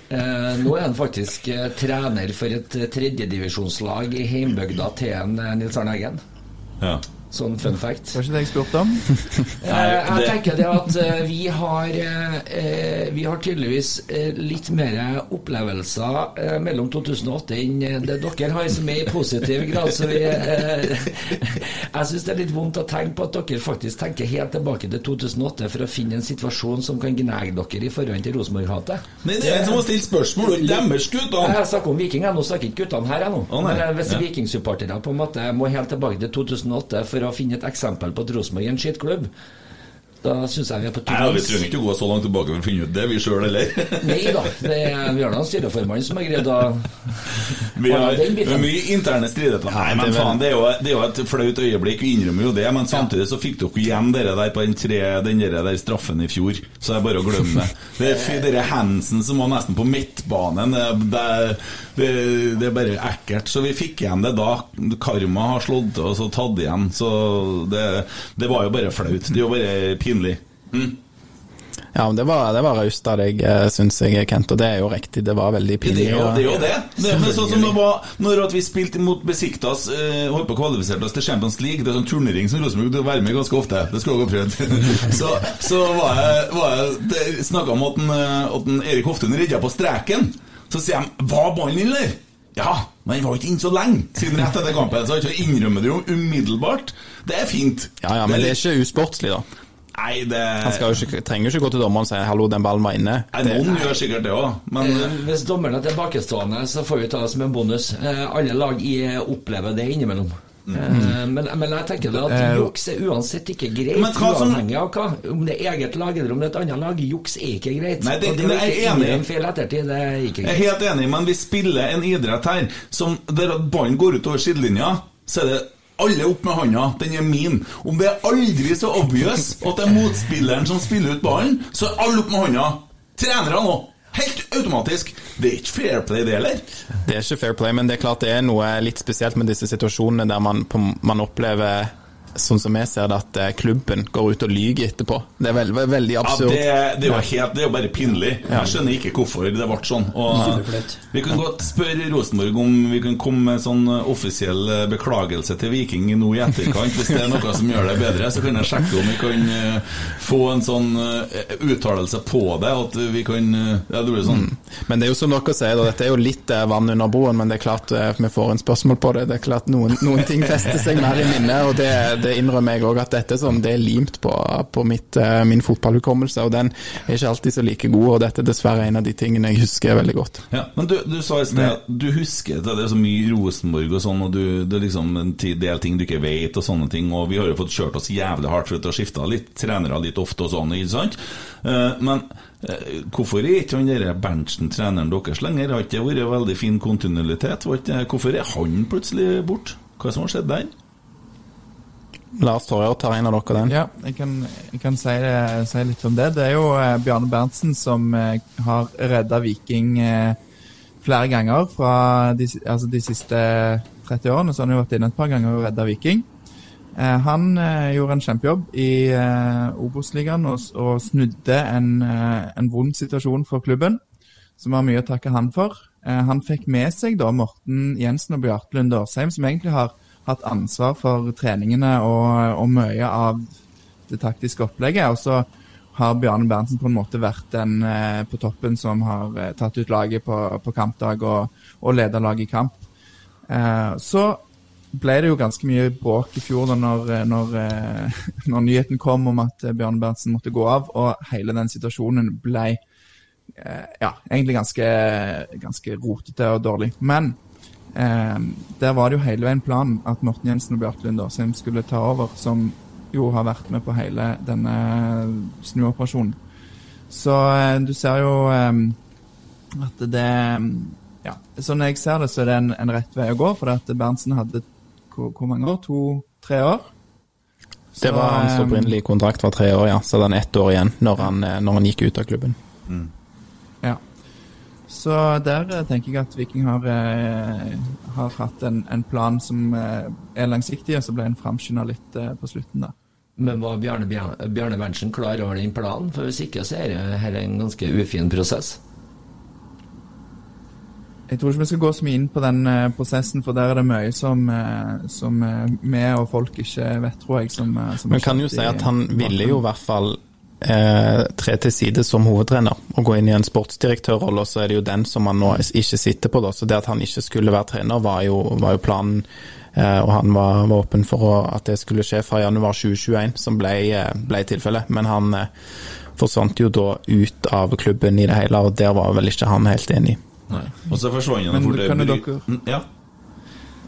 Eh, Nå er han faktisk eh, trener for et eh, tredjedivisjonslag i heimbygda til en eh, Nils Arne Eggen. Ja. Sånn fun fact. Hva det jeg spurte om. Eh, Jeg tenker det at eh, vi har eh, Vi har tydeligvis litt mer opplevelser mellom 2008 enn det dere har, som er i positiv grad. Så vi eh, Jeg syns det er litt vondt å tenke på at dere faktisk tenker helt tilbake til 2008 for å finne en situasjon som kan gnage dere i forhold til Rosenborg-hatet. Nei, det er en som har stilt spørsmål, og deres gutter. Jeg snakker om Viking, jeg. Nå snakker ikke guttene her, jeg nå. Å, nei. Men hvis Ja. Viking-supportere på en måte må helt tilbake til 2008 for å finne et eksempel på at Rosenborg er en skittklubb, da syns jeg vi er på Nei, Vi trenger ikke gå så langt tilbake for å finne ut det, vi sjøl heller. Nei da, det er, vi har da styreformannen som har greid å Vi har mye interne stridigheter. Nei, men faen, det er, jo, det er jo et flaut øyeblikk, vi innrømmer jo det. Men samtidig så fikk dere igjen dere der på den, tre, den der, der straffen i fjor. Så det er bare å glemme det. Det er dere Hansen som var nesten på midtbanen. Det, det, det, det er bare ekkelt. Så vi fikk igjen det da. Karma har slått til oss og tatt igjen. Så det, det var jo bare flaut. Det er jo bare pinlig. Ja, men det var, det var raust av deg, syns jeg, Kent. Og det er jo riktig, det var veldig pinlig. det er jo det. Er jo det. det er, men sånn som det var når at vi spilte mot Besiktas, eh, holdt på å kvalifisere oss til Champions League, det er sånn turnering som Rosenborg du være med ganske ofte, det skulle dere ha prøvd. så, så var jeg, var jeg snakka om at, den, eh, at den Erik Hoftun redda på streken. Så sier de 'Var ballen inne, eller?' Ja, men den var ikke inne så lenge, siden rett etter kampen. Så innrømmer det jo umiddelbart. Det er fint. Ja, ja, men det er ikke usportslig, da. Nei, det Han skal jo ikke, trenger jo ikke gå til dommeren og si 'hallo, den ballen var inne'. Nei, Noen gjør sikkert det òg, men Eh, Hvis dommeren er tilbakestående, så får vi ta det som en bonus. Eh, Alle lag opplever det innimellom. Mm. Men, men jeg tenker det at juks er uansett ikke greit, uavhengig av hva. Om det er eget lag eller om det er et annet lag. Juks er ikke greit. Nei, det- Og det det er ikke jeg enig i. feil ettertid, det er ikke Jeg er helt enig, men vi spiller en idrett her som der at ballen går utover sidelinja, så er det alle opp med hånda. Den er min. Om det er aldri så obvious at det er motspilleren som spiller ut ballen, så er alle opp med hånda. Trenere nå. Helt automatisk. Det er ikke fair play, det heller. Det er ikke fair play, men det er klart det er noe litt spesielt med disse situasjonene der man, man opplever Sånn som jeg ser det, at eh, klubben går ut og lyger etterpå. Det er veld, veld, veldig Ja, absurd. det, det er jo helt, det er jo bare pinlig. Jeg skjønner ikke hvorfor det ble sånn. Og vi kan godt spørre Rosenborg om vi kan komme med sånn offisiell eh, beklagelse til Viking nå i etterkant. Hvis det er noe som gjør det bedre, så kan jeg sjekke om vi kan eh, få en sånn eh, uttalelse på det. At vi kan eh, Ja, det blir sånn Men det er jo som dere sier, dette er jo litt eh, vann under broen, men det er klart eh, vi får en spørsmål på det. Det er klart Noen, noen ting fester seg mer i minnet, og det, det innrømmer jeg òg at dette sånn, det er limt på, på mitt, eh, min fotballhukommelse, og den er ikke alltid så like god, og dette er dessverre en av de tingene jeg husker veldig godt. Ja, men du, du sa i sted at du husker at det er så mye Rosenborg og sånn, og du, det er liksom en del ting du ikke vet og sånne ting, og vi har jo fått kjørt oss jævlig hardt for å skifte litt trenere litt ofte og sånn, ikke sant? Eh, men eh, hvorfor er ikke han der Berntsen treneren deres lenger? Har ikke det vært veldig fin kontinuitet? Hvorfor er han plutselig borte? Hva er det som har skjedd der? Lars Torjer tar en av dere den. Ja, jeg kan, jeg kan si, det- si litt om det. Det er jo eh, Bjarne Berntsen som eh, har redda Viking eh, flere ganger fra de, altså de siste 30 årene. Så har han jo vært inne et par ganger og redda Viking. Eh, han eh, gjorde en kjempejobb i eh, Obos-ligaen og, og snudde en, eh, en vond situasjon for klubben, som var mye å takke han for. Han fikk med seg da Morten Jensen og Bjarte Lunde Årsheim, som egentlig har hatt ansvar for treningene og, og mye av det taktiske opplegget. Og så har Bjarne Berntsen på en måte vært den eh, på toppen som har eh, tatt ut laget på, på kampdag og, og leda laget i kamp. Eh, så ble det jo ganske mye bråk i fjor da når, når, når nyheten kom om at Bjarne Berntsen måtte gå av, og hele den situasjonen ble ja, egentlig ganske, ganske rotete og dårlig. Men eh, der var det jo hele veien planen at Morten Jensen og Bjarte Lund Årsheim skulle ta over, som jo har vært med på hele denne snuoperasjonen. Så eh, du ser jo eh, at det Ja, sånn jeg ser det, så er det en, en rett vei å gå, for at Berntsen hadde hvor, hvor mange år? To-tre år? Det var hans Så, eh, opprinnelige kontrakt var tre år, ja. Så hadde han ett år igjen når han, eh, når han gikk ut av klubben. Ja. Så der eh, tenker jeg at Viking har, eh, har hatt en, en plan som eh, er langsiktig, og så ble en framskynda litt på slutten, da. Men var Bjarne, Bjarne Bjarne Berntsen klar over den planen? For hvis ikke, så er det her en ganske ufin prosess. Jeg tror ikke vi skal gå så mye inn på den prosessen, for der er det mye som, som vi og folk ikke vet, tror jeg. Som, som Men kan jo si at han ville jo i hvert fall eh, tre til side som hovedtrener og gå inn i en sportsdirektørrolle, så er det jo den som han nå ikke sitter på. da, Så det at han ikke skulle være trener, var jo, var jo planen. Eh, og han var, var åpen for å, at det skulle skje fra januar 2021, som ble, eh, ble tilfellet. Men han eh, forsvant jo da ut av klubben i det hele, og der var vel ikke han helt enig. Nei. Og så forsvant han Men fort. kan jo dere- Ja.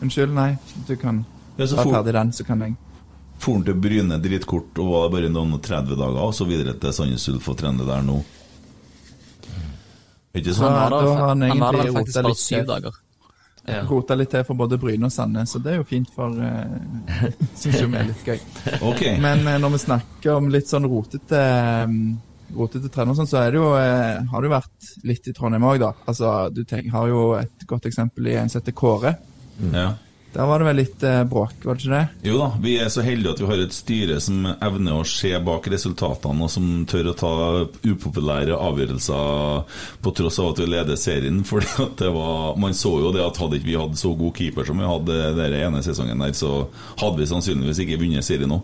Unnskyld, nei. Du kan ta ferdig den, så kan jeg. For han til Bryne dritkort og var bare noen og 30 dager, og så videre til Sandnes Ulf og trene der nå. Ikke sånn? Han var der, faktisk bare syv dager. Ja. Rota litt til for både Bryne og Sandnes, så det er jo fint for uh, Syns jo vi er litt gøy. Ok. Men uh, når vi snakker om litt sånn rotete um, Rotete trener sånn, så er det jo, uh, har det jo vært litt i Trondheim òg, da. Altså, du tenk, har jo et godt eksempel i en som heter Kåre. Ja. Der var det vel litt eh, bråk, var det ikke det? Jo da, vi er så heldige at vi har et styre som evner å se bak resultatene, og som tør å ta upopulære avgjørelser på tross av at vi leder serien. Var, Man så jo det at hadde ikke vi hatt så god keeper som vi hadde den ene sesongen der, så hadde vi sannsynligvis ikke vunnet serien nå.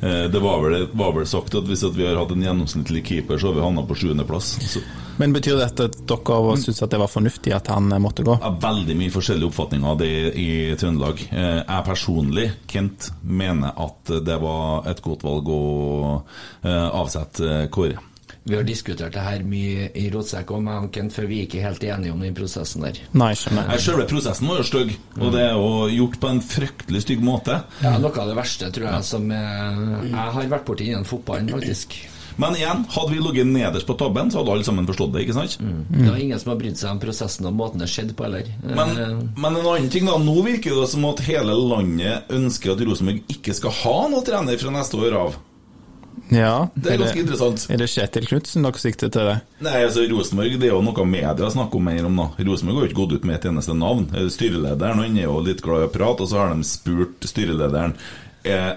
Eh, Det var vel, var vel sagt at hvis at vi har hatt en gjennomsnittlig keeper, så har vi havna på sjuendeplass. Men betyr dette at dere syns at det var fornuftig at han eh, måtte gå? Ja, veldig mye forskjellige oppfatninger av det i Trøndelag. Eh, Jeg personlig, Kent, mener at det var et godt valg å avsette Kåre. Vi har diskutert det her mye i Rotsekk og manken, Kent, for vi er ikke helt enige om den prosessen der. Nei, skjønner. Selve prosessen var jo stygg, og det er jo gjort på en fryktelig stygg måte. Ja, Noe av det verste, tror jeg, som jeg, jeg har vært borti innen fotballen, faktisk. Men igjen, hadde vi ligget nederst på tabben, så hadde alle sammen forstått det, ikke sant? Det var ingen som har brydd seg om prosessen og måten det skjedde på, heller. Men, Eh, men en annen ting da, nå virker det som at hele landet ønsker at Rosenborg ikke skal ha noen trener fra neste år av. Ja, Det er ganske interessant. Er det Kjetil Knutsen dere sikter til det? Nei, altså Rosenborg det er jo noe media snakker om mer om. nå. Rosenborg har jo ikke gått ut med et eneste navn. Eh, Styrelederen han er jo litt glad i å prate, og så har de spurt styrelederen eh,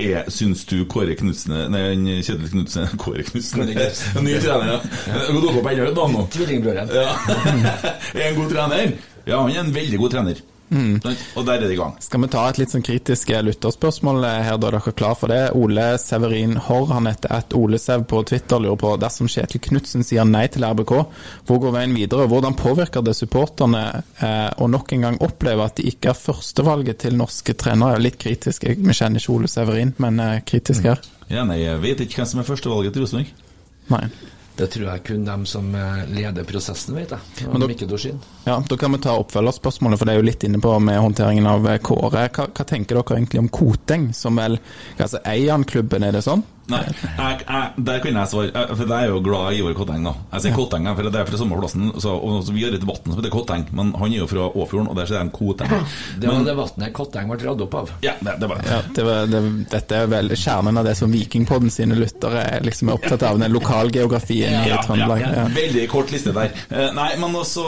er, Syns du Kåre Knutsen Nei, Kjetil Knutsen Kåre Knutsen. Ny trener, ja. Han dere på enda et navn nå. Tvillingbroren. Ja. er en god trener? Ja, han er en veldig god trener. Og der er det i gang. Skal vi ta et litt sånn kritisk eh, lytterspørsmål eh, her, da er dere klar for det? Ole Severin Horr, han heter at Olesev på Twitter, lurer på dersom Kjetil Knutsen sier nei til RBK, hvor går veien videre? Hvordan påvirker det supporterne eh, å nok en gang oppleve at de ikke er førstevalget til norske trenere? Litt kritisk, vi kjenner ikke Ole Severin, men eh, kritisk her. Ja, nei, jeg vet ikke hvem som er førstevalget til Rosenborg. Nei. Det tror jeg kun dem som eh, leder prosessen, vet jeg. Men Mikke Ja, Da kan vi ta oppfølgerspørsmålet, for det er jo litt inne på med håndteringen av eh, Kåre. Hva, hva tenker dere egentlig om Koteng, som vel altså, eier klubben, er det sånn? Nei, jeg, jeg, der kan jeg svare. For jeg er jo glad i Ivar Kotteng, da. Jeg sier Kotteng, for det er fra samme plassen. Så, og så vi har et vann som heter Kotteng, men han er jo fra Åfjorden, og der sier de Koteng. Det var Men, det vannet Kotteng ble dratt opp av. ja, det, det var Ja, det var, det, dette er vel kjernen av det som Vikingpodden sine lyttere er liksom er opptatt av, den lokalgeografien i ja, Trøndelag. ja, Ja. Veldig kort liste der. Eh, nei, men også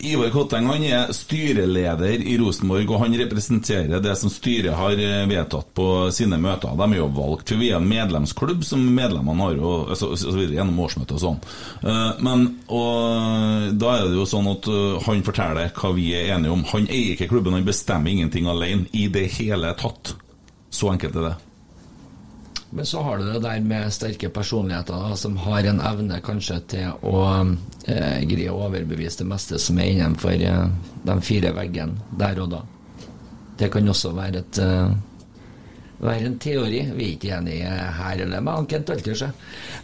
Ivar Kotteng han er styreleder i Rosenborg, og han representerer det som styret har eh, vedtatt på sine møter. De er jo valgt, for vi er en medlemsklubb som medlemmene har og altså, så videre, gjennom årsmøtet og sånn. Eh, Men og da er det jo sånn at eh, han forteller hva vi er enige om. Han eier ikke klubben, han bestemmer ingenting alene i det hele tatt. Så enkelt er det. Men så har du det der med sterke personligheter som har en evne kanskje til å eh, greie å overbevise det meste som er innenfor eh, de fire veggene der og da. Det kan også være et eh, være en teori. Vi er ikke enige her eller med han Kent Alter, så.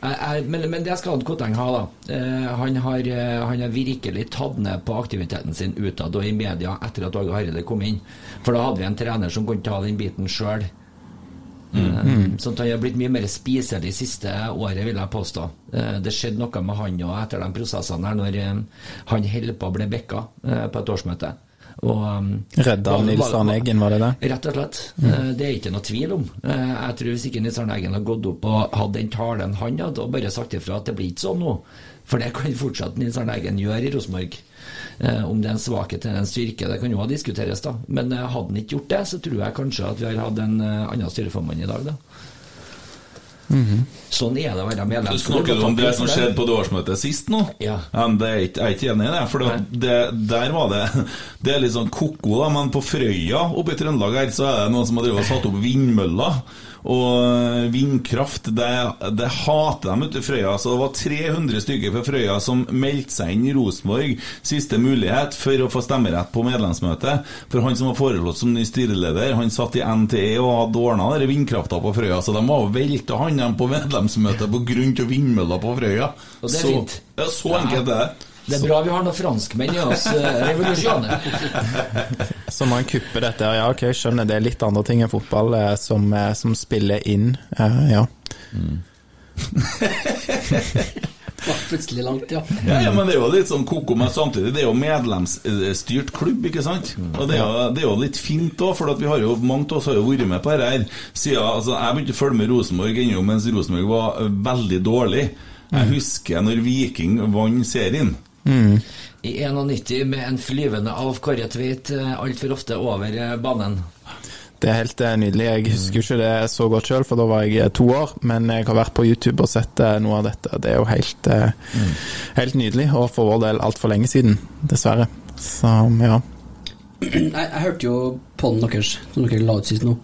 Jeg- jeg- Men, men det skal Koteng ha, da. Eh, han, har, eh, han har virkelig tatt ned på aktiviteten sin utad og i media etter at Åge Hareide kom inn. For da hadde vi en trener som kunne ta den biten sjøl. Mm. Sånn at han har blitt mye mer spiselig siste året, vil jeg påstå. Eh, Det skjedde noe med han òg etter de prosessene her, når eh, han holdt på å bli bekka eh, på et årsmøte. Og, um, Redda Nils var- Arne Eggen, var det det? Rett og slett. Mm. Det er ikke noe tvil om. Eh, Jeg tror hvis ikke Nils Arne Eggen hadde gått opp og hatt den talen han hadde, og bare sagt ifra at det blir ikke sånn nå, for det kan fortsatt Nils Arne Eggen gjøre i Rosenborg. Eh, Om det er en svakhet eller en styrke, det kan jo diskuteres, da. Men eh, hadde han ikke gjort det, så tror jeg kanskje at vi har hatt en eh, annen styreformann i dag, da. Sånn er det å være medlem. Snakker du om det som skjedde på det årsmøtet sist nå? Ja. men det er ikke, jeg er ikke enig i det. For det, det, der var det Det er litt sånn ko-ko, da. Men på Frøya oppe i Trøndelag her, så er det noen som har drevet og satt opp vindmøller. Og vindkraft, det, det hater de ute i Frøya. Så det var 300 stykker fra Frøya som meldte seg inn i Rosenborg, siste mulighet for å få stemmerett på medlemsmøtet. For han som var foreslått som ny styreleder, han satt i NTE og hadde ordna vindkrafta på Frøya, så de var velta han dem på medlemsmøtet på grunn av vindmøller på Frøya. Og det er så, fint. Ja, så enkelt er det. Det er bra vi har noen franskmenn i oss. eh, Revolusjoner. Så man kupper dette. Ja, ok, skjønner. Det er litt andre ting enn fotball eh, som, eh, som spiller inn. Ja. Mm. plutselig langt, ja. Ja, ja, men det er jo litt sånn koko, men samtidig det er jo medlemsstyrt klubb, ikke sant? Og det er jo, det er jo litt fint òg, for at vi har jo, mange av oss har jo vært med på dette her. Siden, altså, jeg begynte å følge med Rosenborg ennå mens Rosenborg var veldig dårlig. Jeg husker når Viking vant serien. I 91 med en flyvende Alf Kåre Tveit eh, altfor ofte over eh, banen. Det er helt eh, nydelig. Jeg husker jo ikke det så godt sjøl, for da var jeg to år. Men jeg har vært på YouTube og sett noe av dette. Det er jo helt, mm. helt nydelig, og for vår del altfor lenge siden, dessverre. Så ja. Jeg, jeg hørte jo podden deres, som dere la ut sist nå.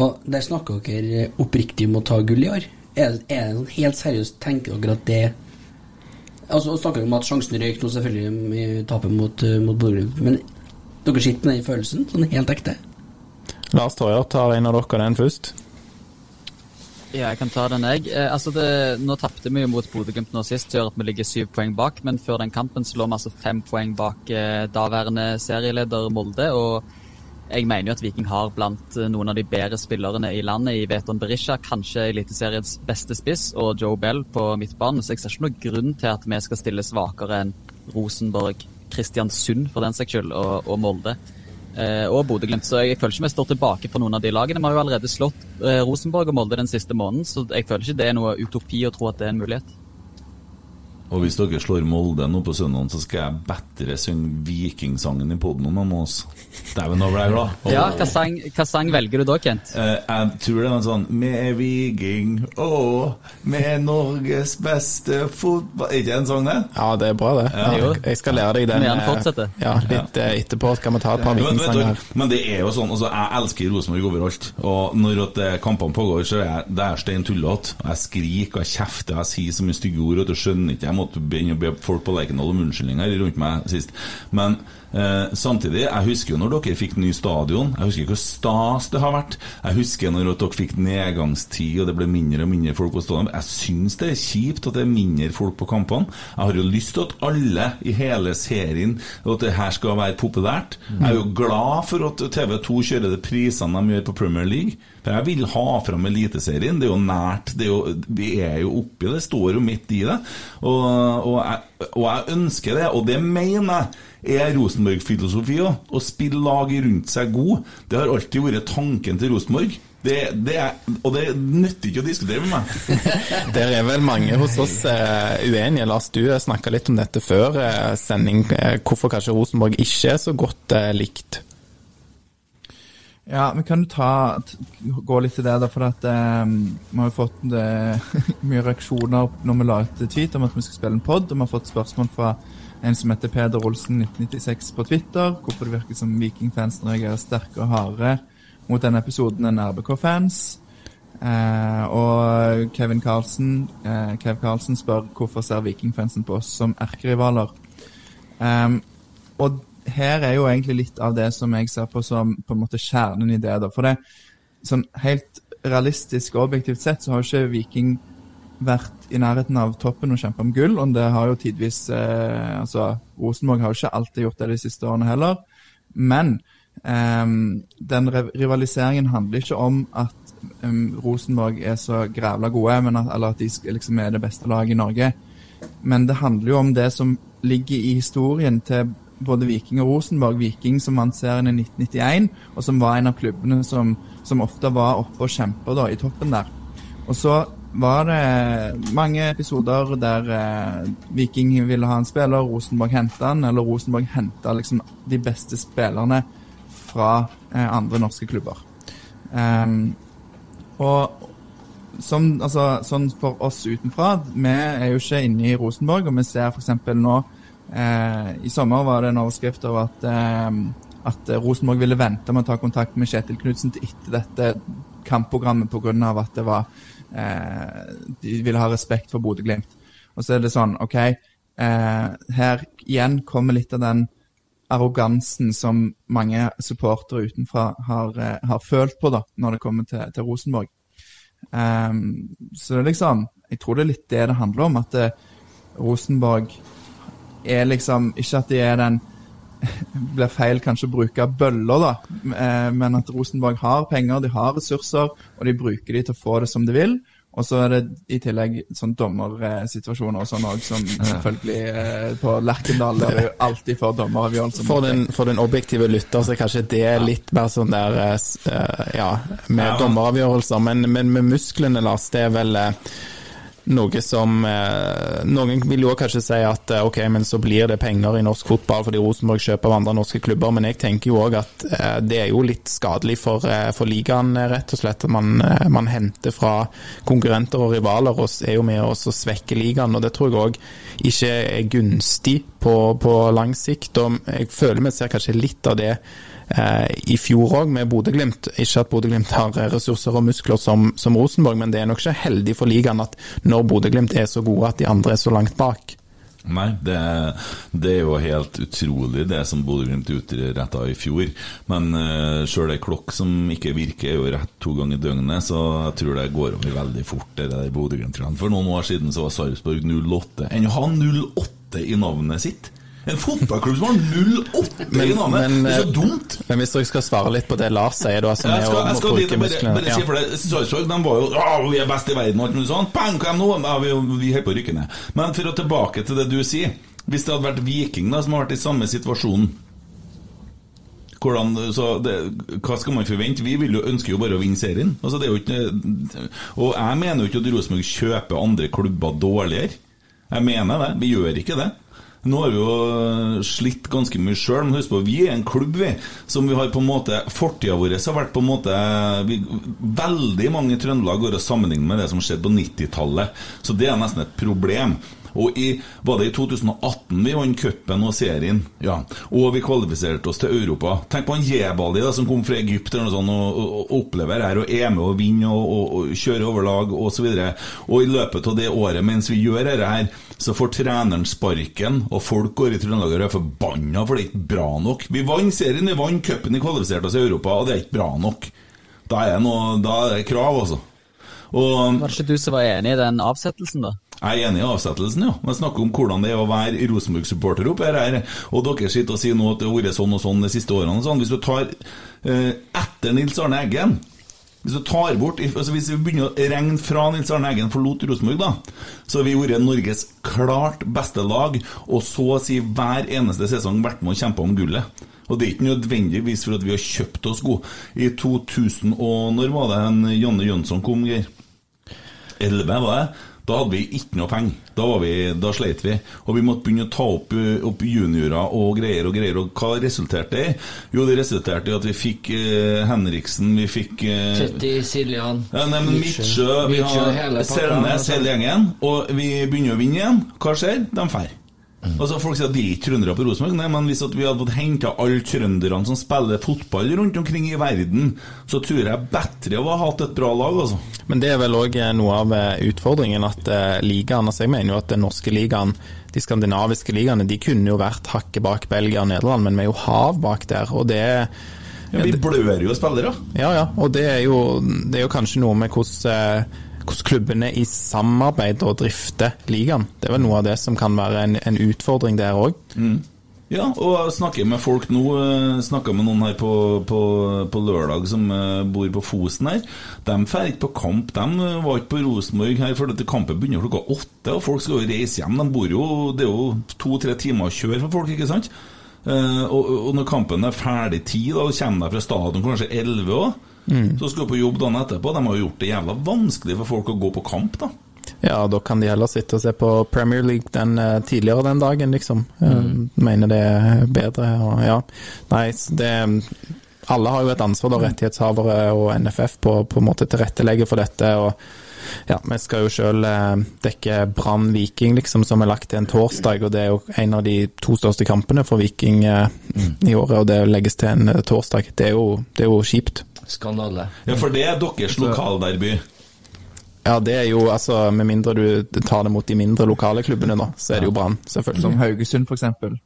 Og der snakker dere oppriktig om å ta gull i år. Er, det- er det sånn helt seriøst, tenker dere at det Altså snakker om at sjansen røyk nå, selvfølgelig, i tapet mot, uh, mot Bodø-Glimt. Men dere sitter med den følelsen, sånn helt ekte? Lars Torjer, tar en av dere den først? Ja, jeg kan ta den, jeg. Eh, altså det, nå tapte vi jo mot Bodø-Glimt nå sist, gjør at vi ligger syv poeng bak. Men før den kampen så lå vi altså fem poeng bak eh, daværende serieleder Molde. Og jeg mener jo at Viking har blant eh, noen av de bedre spillerne i landet i Veton Berisha, kanskje Eliteseriens beste spiss, og Joe Bell på midtbanen. Så jeg ser ikke noen grunn til at vi skal stille svakere enn Rosenborg, Kristiansund for den saks skyld, og, og Molde. Eh, og Bodø-Glimt. Så jeg føler ikke vi står tilbake for noen av de lagene. Vi har jo allerede slått eh, Rosenborg og Molde den siste måneden, så jeg føler ikke det er noe utopi å tro at det er en mulighet. Og hvis dere slår Molde nå på søndag, så skal jeg bedre synge Vikingsangen i poden om oss. Dæven, nå ble jeg glad. Ja, hva sang, hva sang velger du da, Kent? Eh, jeg tror det er en sånn Med Viking, å, med Norges beste fotball Er ikke det en sang, det? Ja, det er bra, det. Ja. Jeg, jeg skal lære deg den. Gjerne eh, fortsette? Ja, litt ja. etterpå skal vi ta et par vikingsanger. men det er jo sånn, altså jeg elsker Rosenborg overalt. Og når at eh, kampene pågår, så er jeg, det er stein tullete. Jeg skriker og jeg kjefter og jeg sier så mye stygge ord at du skjønner ikke. Jeg måtte begynne å be folk på Lerkendal om unnskyldninger rundt meg sist. Men eh, samtidig, jeg husker jo når dere fikk ny stadion. Jeg husker hvor stas det har vært. Jeg husker når dere fikk nedgangstid og det ble mindre og mindre folk på stadion. Jeg syns det er kjipt at det er mindre folk på kampene. Jeg har jo lyst til at alle i hele serien at det her skal være populært. Jeg er jo glad for at TV2 kjører de prisene de gjør på Premier League. For jeg vil ha fram Eliteserien. Det er jo nært. Er jo, vi er jo oppi det. Står jo midt i det. Og, og, jeg, og jeg ønsker det, og det mener jeg. er Rosenborg-filosofi òg. Å spille lag rundt seg god. Det har alltid vært tanken til Rosenborg. Det, det er, og det nytter ikke å diskutere med meg. Der er vel mange hos oss eh, uenige. Lars, du snakka litt om dette før eh, sending. Eh, hvorfor kanskje Rosenborg ikke er så godt likt? Ja, men kan du ta, gå litt til det, da, for at um, vi har jo fått eh, mye reaksjoner når vi la ut tweet om at vi skal spille en pod, og vi har fått spørsmål fra en som heter Peder Olsen 1996 på Twitter, hvorfor det virker som Vikingfansen reagerer sterke og hardere mot denne episoden enn RBK-fans. Uh, og Kevin Carlsen, uh, Kev Carlsen spør hvorfor ser Vikingfansen på oss som erkerivaler. Um, og her er jo egentlig litt av det som jeg ser på som på en måte kjernen i det. da, For det, sånn helt realistisk og objektivt sett så har jo ikke Viking vært i nærheten av toppen og kjempa om gull. Og det har jo tidvis eh, altså Rosenborg har jo ikke alltid gjort det de siste årene heller. Men eh, den rivaliseringen handler ikke om at eh, Rosenborg er så grævla gode, at, eller at de liksom er det beste laget i Norge. Men det handler jo om det som ligger i historien til både Viking og Rosenborg. Viking som vant serien i 1991, og som var en av klubbene som, som ofte var oppe og kjempa i toppen der. Og så var det mange episoder der eh, Viking ville ha en spiller, Rosenborg henta han, eller Rosenborg henta liksom de beste spillerne fra eh, andre norske klubber. Um, og som, altså, sånn for oss utenfra, vi er jo ikke inne i Rosenborg, og vi ser f.eks. nå eh, I sommer var det en overskrift over at, eh, at Rosenborg ville vente med å ta kontakt med Kjetil Knutsen til etter dette kampprogrammet pga. at det var eh, De ville ha respekt for Bodø-Glimt. Og så er det sånn, OK eh, Her igjen kommer litt av den arrogansen som mange supportere utenfra har, eh, har følt på da, når det kommer til, til Rosenborg. Ehm, så det er liksom Jeg tror det er litt det det handler om. At eh, Rosenborg er liksom Ikke at de er den blir feil kanskje å bruke bøller, da, eh, men at Rosenborg har penger, de har ressurser, og de bruker de til å få det som de vil. Og så er det i tillegg sånn dommersituasjoner og sånn òg, som selvfølgelig eh, på Lerkendal der er jo alltid for dommeravgjørelser. For den, for den objektive lytter så er kanskje det litt mer sånn der eh, Ja, med dommeravgjørelser, men, men med musklene, Lars, det er vel noe som eh, Noen vil jo kanskje si at eh, ok, men så blir det penger i norsk fotball fordi Rosenborg kjøper av andre norske klubber, men jeg tenker jo òg at eh, det er jo litt skadelig for, for ligaen, rett og slett. at Man, man henter fra konkurrenter og rivaler og er jo med oss å svekke ligaen, og det tror jeg òg ikke er gunstig på, på lang sikt. og Jeg føler vi ser kanskje litt av det i fjor òg, med Bodø-Glimt. Ikke at Bodø-Glimt har eh, ressurser og muskler som, som Rosenborg, men det er nok ikke heldig for ligaen at når Bodø-Glimt er så gode at de andre er så langt bak. Nei, det, det er jo helt utrolig det som Bodø-Glimt utretta i fjor. Men uh, sjøl ei klokk som ikke virker, er jo rett to ganger i døgnet, så jeg tror det går over veldig fort, det der Bodø-Glimt-greiene. For noen år siden så var Sarpsborg 08. Enn å ha 08 i navnet sitt! En fotballklubb som har 08 i navnet! det er så eh, dumt! Men hvis dere skal svare litt på det Lars sier, da, som Jeg skal, jeg skal dit bare, bare si for det Sarpsborg de var jo «Ja, vi er best i verden og alt mulig sånt. Bang, hva er nå? Ja, vi, vi holder på å rykke ned. Men for å tilbake til det du sier. Hvis det hadde vært Viking da, som har vært i samme situasjon hvordan, så det, Hva skal man forvente? Vi jo, ønsker jo bare å vinne serien. Altså, det er jo ikke, og jeg mener jo ikke at Rosenborg kjøper andre klubber dårligere. Jeg mener det. Vi gjør ikke det. Nå har vi jo slitt ganske mye sjøl, men husk på, vi er en klubb vi, som vi har på en måte Fortida vår har vært på en måte vi, Veldig mange i Trøndelag går og sammenligner med det som skjedde på 90-tallet. Så det er nesten et problem. Og i, Var det i 2018 vi vant cupen og serien? Ja. Og vi kvalifiserte oss til Europa. Tenk på han Jebali da, som kom fra Egypt noe sånt, og, og, og opplever her og er med og vinner og, og, og kjører over lag osv. Og, og i løpet av det året mens vi gjør dette her, så får treneren sparken, og folk går i Trøndelag og er forbanna for det er ikke bra nok. Vi vant serien, vi vant cupen, vi kvalifiserte oss i Europa, og det er ikke bra nok. Da er noe, da er det krav, altså. Og Var det ikke du som var enig i den avsettelsen, da? Jeg er enig i avsettelsen, ja. Men snakker om hvordan det er å være Rosenborg-supporter oppe her. Og dere sitter og sier nå at det har vært sånn og sånn de siste årene sånn. Hvis du tar eh, etter Nils Arne Eggen Hvis du tar bort altså Hvis vi begynner å regne fra Nils Arne Eggen forlot Rosenborg, da, så har vi vært Norges klart beste lag, og så å si hver eneste sesong vært med og kjempa om gullet. Og det er ikke nødvendigvis for at vi har kjøpt oss gode. I 2000 og Når var det en Janne Jønsson kom, Geir? 11, var det? Da hadde vi ikke noe penger. Da, var vi, da sleit vi. Og vi måtte begynne å ta opp, eh, opp juniorer og greier og greier. Og hva resulterte det i? Jo, det resulterte i at vi fikk eh, Henriksen, vi fikk eh, Tøtti, Siljan ja, nei, men Midtsjø, vi har Selnes, altså. hele gjengen. Og vi begynner å vinne igjen. Hva skjer? De drar. Altså Folk sier at de er ikke trøndere på Rosenborg, Nei, men hvis at vi hadde fått henta alle trønderne som spiller fotball rundt omkring i verden, så tror jeg bedre å ha hatt et bra lag, altså. Men det er vel òg noe av eh, utfordringen at uh, ligaen altså Jeg mener jo at den norske ligaen, de skandinaviske ligaene, de kunne jo vært hakket bak Belgia og Nederland, men vi er jo hav bak der. Og det er Ja, vi blør jo spillere. Ja, ja. Og det er jo, det er jo kanskje noe med hvordan, eh, hvordan klubbene i samarbeid og drifter ligaen. Det er vel noe av det som kan være en, en utfordring der òg. Ja, og jeg snakker med folk nå. Snakka med noen her på, på, på lørdag som eh, bor på Fosen her. De drar ikke på kamp. De eh, var ikke på Rosenborg her, for dette kampen begynner klokka åtte. Og folk skal jo reise hjem. De bor jo, Det er jo to-tre timer å kjøre for folk, ikke sant? Eh, og, og når kampen er ferdig ti, da kommer de fra stadion kanskje elleve òg. Så skal du på jobb dagen etterpå. De har gjort det jævla vanskelig for folk å gå på kamp, da. Ja, da kan de heller sitte og se på Premier League den, eh, tidligere den dagen, liksom. Mm. Mener det er bedre og ja. Nei, det Alle har jo et ansvar, da, rettighetshavere og NFF, på på en måte tilrettelegge for dette. og ja, Vi skal jo sjøl dekke Brann Viking, liksom, som er lagt til en torsdag. og Det er jo en av de to største kampene for Viking eh, i året, og det legges til en eh, torsdag. Det er jo, det er jo kjipt. Skandale. Ja, For det er deres lokalderby. Ja, det er jo altså Med mindre du tar det mot de mindre lokale klubbene, da, så er det jo Brann, selvfølgelig. Som Haugesund, for eksempel.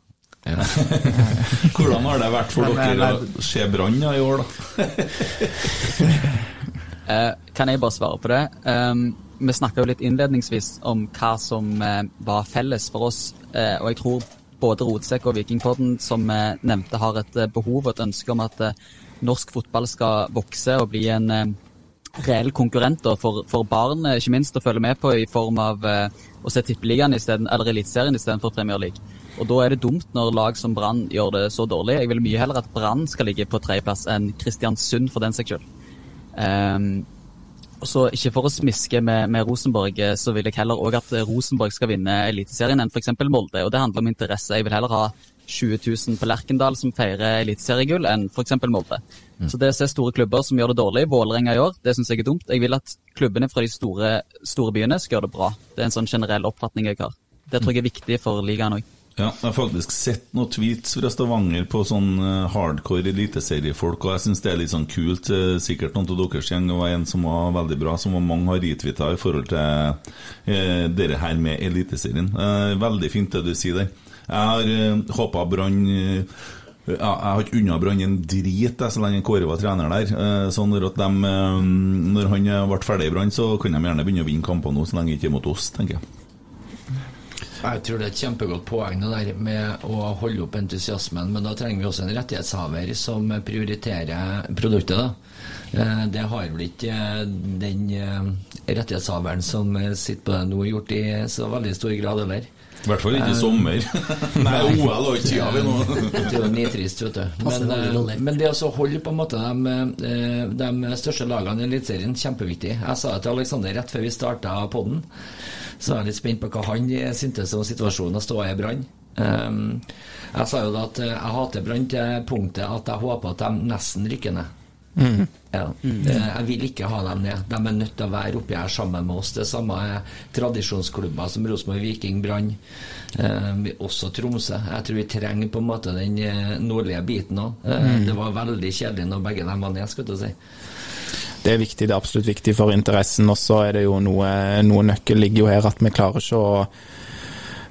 Hvordan har det vært for Men, dere eh, å se Brann i år, da? Eh, kan jeg bare svare på det? Um, vi snakka jo litt innledningsvis om hva som eh, var felles for oss. eh, og jeg tror både Rotsekk og Vikingpodden, som vi nevnte, har et eh, behov og et ønske om at norsk fotball skal vokse og bli en eh, reell konkurrent for, for barn, eh, ikke minst, å følge med på i form av eh, å se Tippeligaen isteden, eller Eliteserien istedenfor Premier League. Og Da er det dumt når lag som Brann gjør det så dårlig. Jeg vil mye heller at Brann skal ligge på tredjeplass enn Kristiansund, for den saks skyld. Um, så Ikke for å smiske med, med Rosenborg, så vil jeg heller òg at Rosenborg skal vinne Eliteserien enn f.eks. Molde. og Det handler om interesse. Jeg vil heller ha 20 000 på Lerkendal som feirer eliteseriegull, enn f.eks. Molde. Så det å se store klubber som gjør det dårlig, Vålerenga i år, det syns jeg er dumt. Jeg vil at klubbene fra de store, store byene skal gjøre det bra. Det er en sånn generell oppfatning jeg har. Det tror jeg er viktig for ligaen òg. Ja, jeg har faktisk sett noen tweets fra Stavanger på sånn eh, hardcore eliteseriefolk, og jeg syns det er litt sånn kult. Eh, Sikkert noen av deres gjeng var en som var veldig bra, som mange har retweeta i forhold til eh, dere her med Eliteserien. Eh, veldig fint det du sier der. Jeg har eh, håpa Brann eh, jeg har ikke unna Brann en drit så lenge Kåre var trener der. Eh, Så når, de eh, når han eh, ble ferdig i Brann, så kan de gjerne begynne å vinne kamper nå, så lenge det ikke er mot oss, tenker jeg. Jeg tror det er et kjempegodt poeng det der med å holde opp entusiasmen, men da trenger vi også en rettighetshaver som prioriterer produktet. da. Eh, Det har vel ikke eh, den eh, rettighetshaveren som eh, sitter på det nå, gjort i så veldig stor grad, eller? I hvert fall ikke i sommer. Nei, OL har ikke tida, vi nå. Det er jo nitrist, vet du. Men, eh, men det å holde på en måte de, eh, de største lagene i Eliteserien, kjempeviktig. Jeg sa det til Aleksander rett før vi starta podden. Så er jeg litt spent på hva han syntes om situasjonen å stå i Brann. Um, jeg sa jo da at eh, jeg hater Brann til punktet at jeg håper at de nesten rykker ned. Ja. Eh, Jeg vil ikke ha dem ned. De er nødt til å være oppi her sammen med oss. Det samme er tradisjonsklubber som Rosenborg, Viking, Brann. Eh, også Tromsø. Jeg tror vi trenger på en måte den eh, nordlige biten òg. Eh, Det var veldig kjedelig når begge dem var ned, skal du si. Det er viktig, det er absolutt viktig for interessen. Og så er det jo noe, noe nøkkel ligger jo her at vi klarer ikke å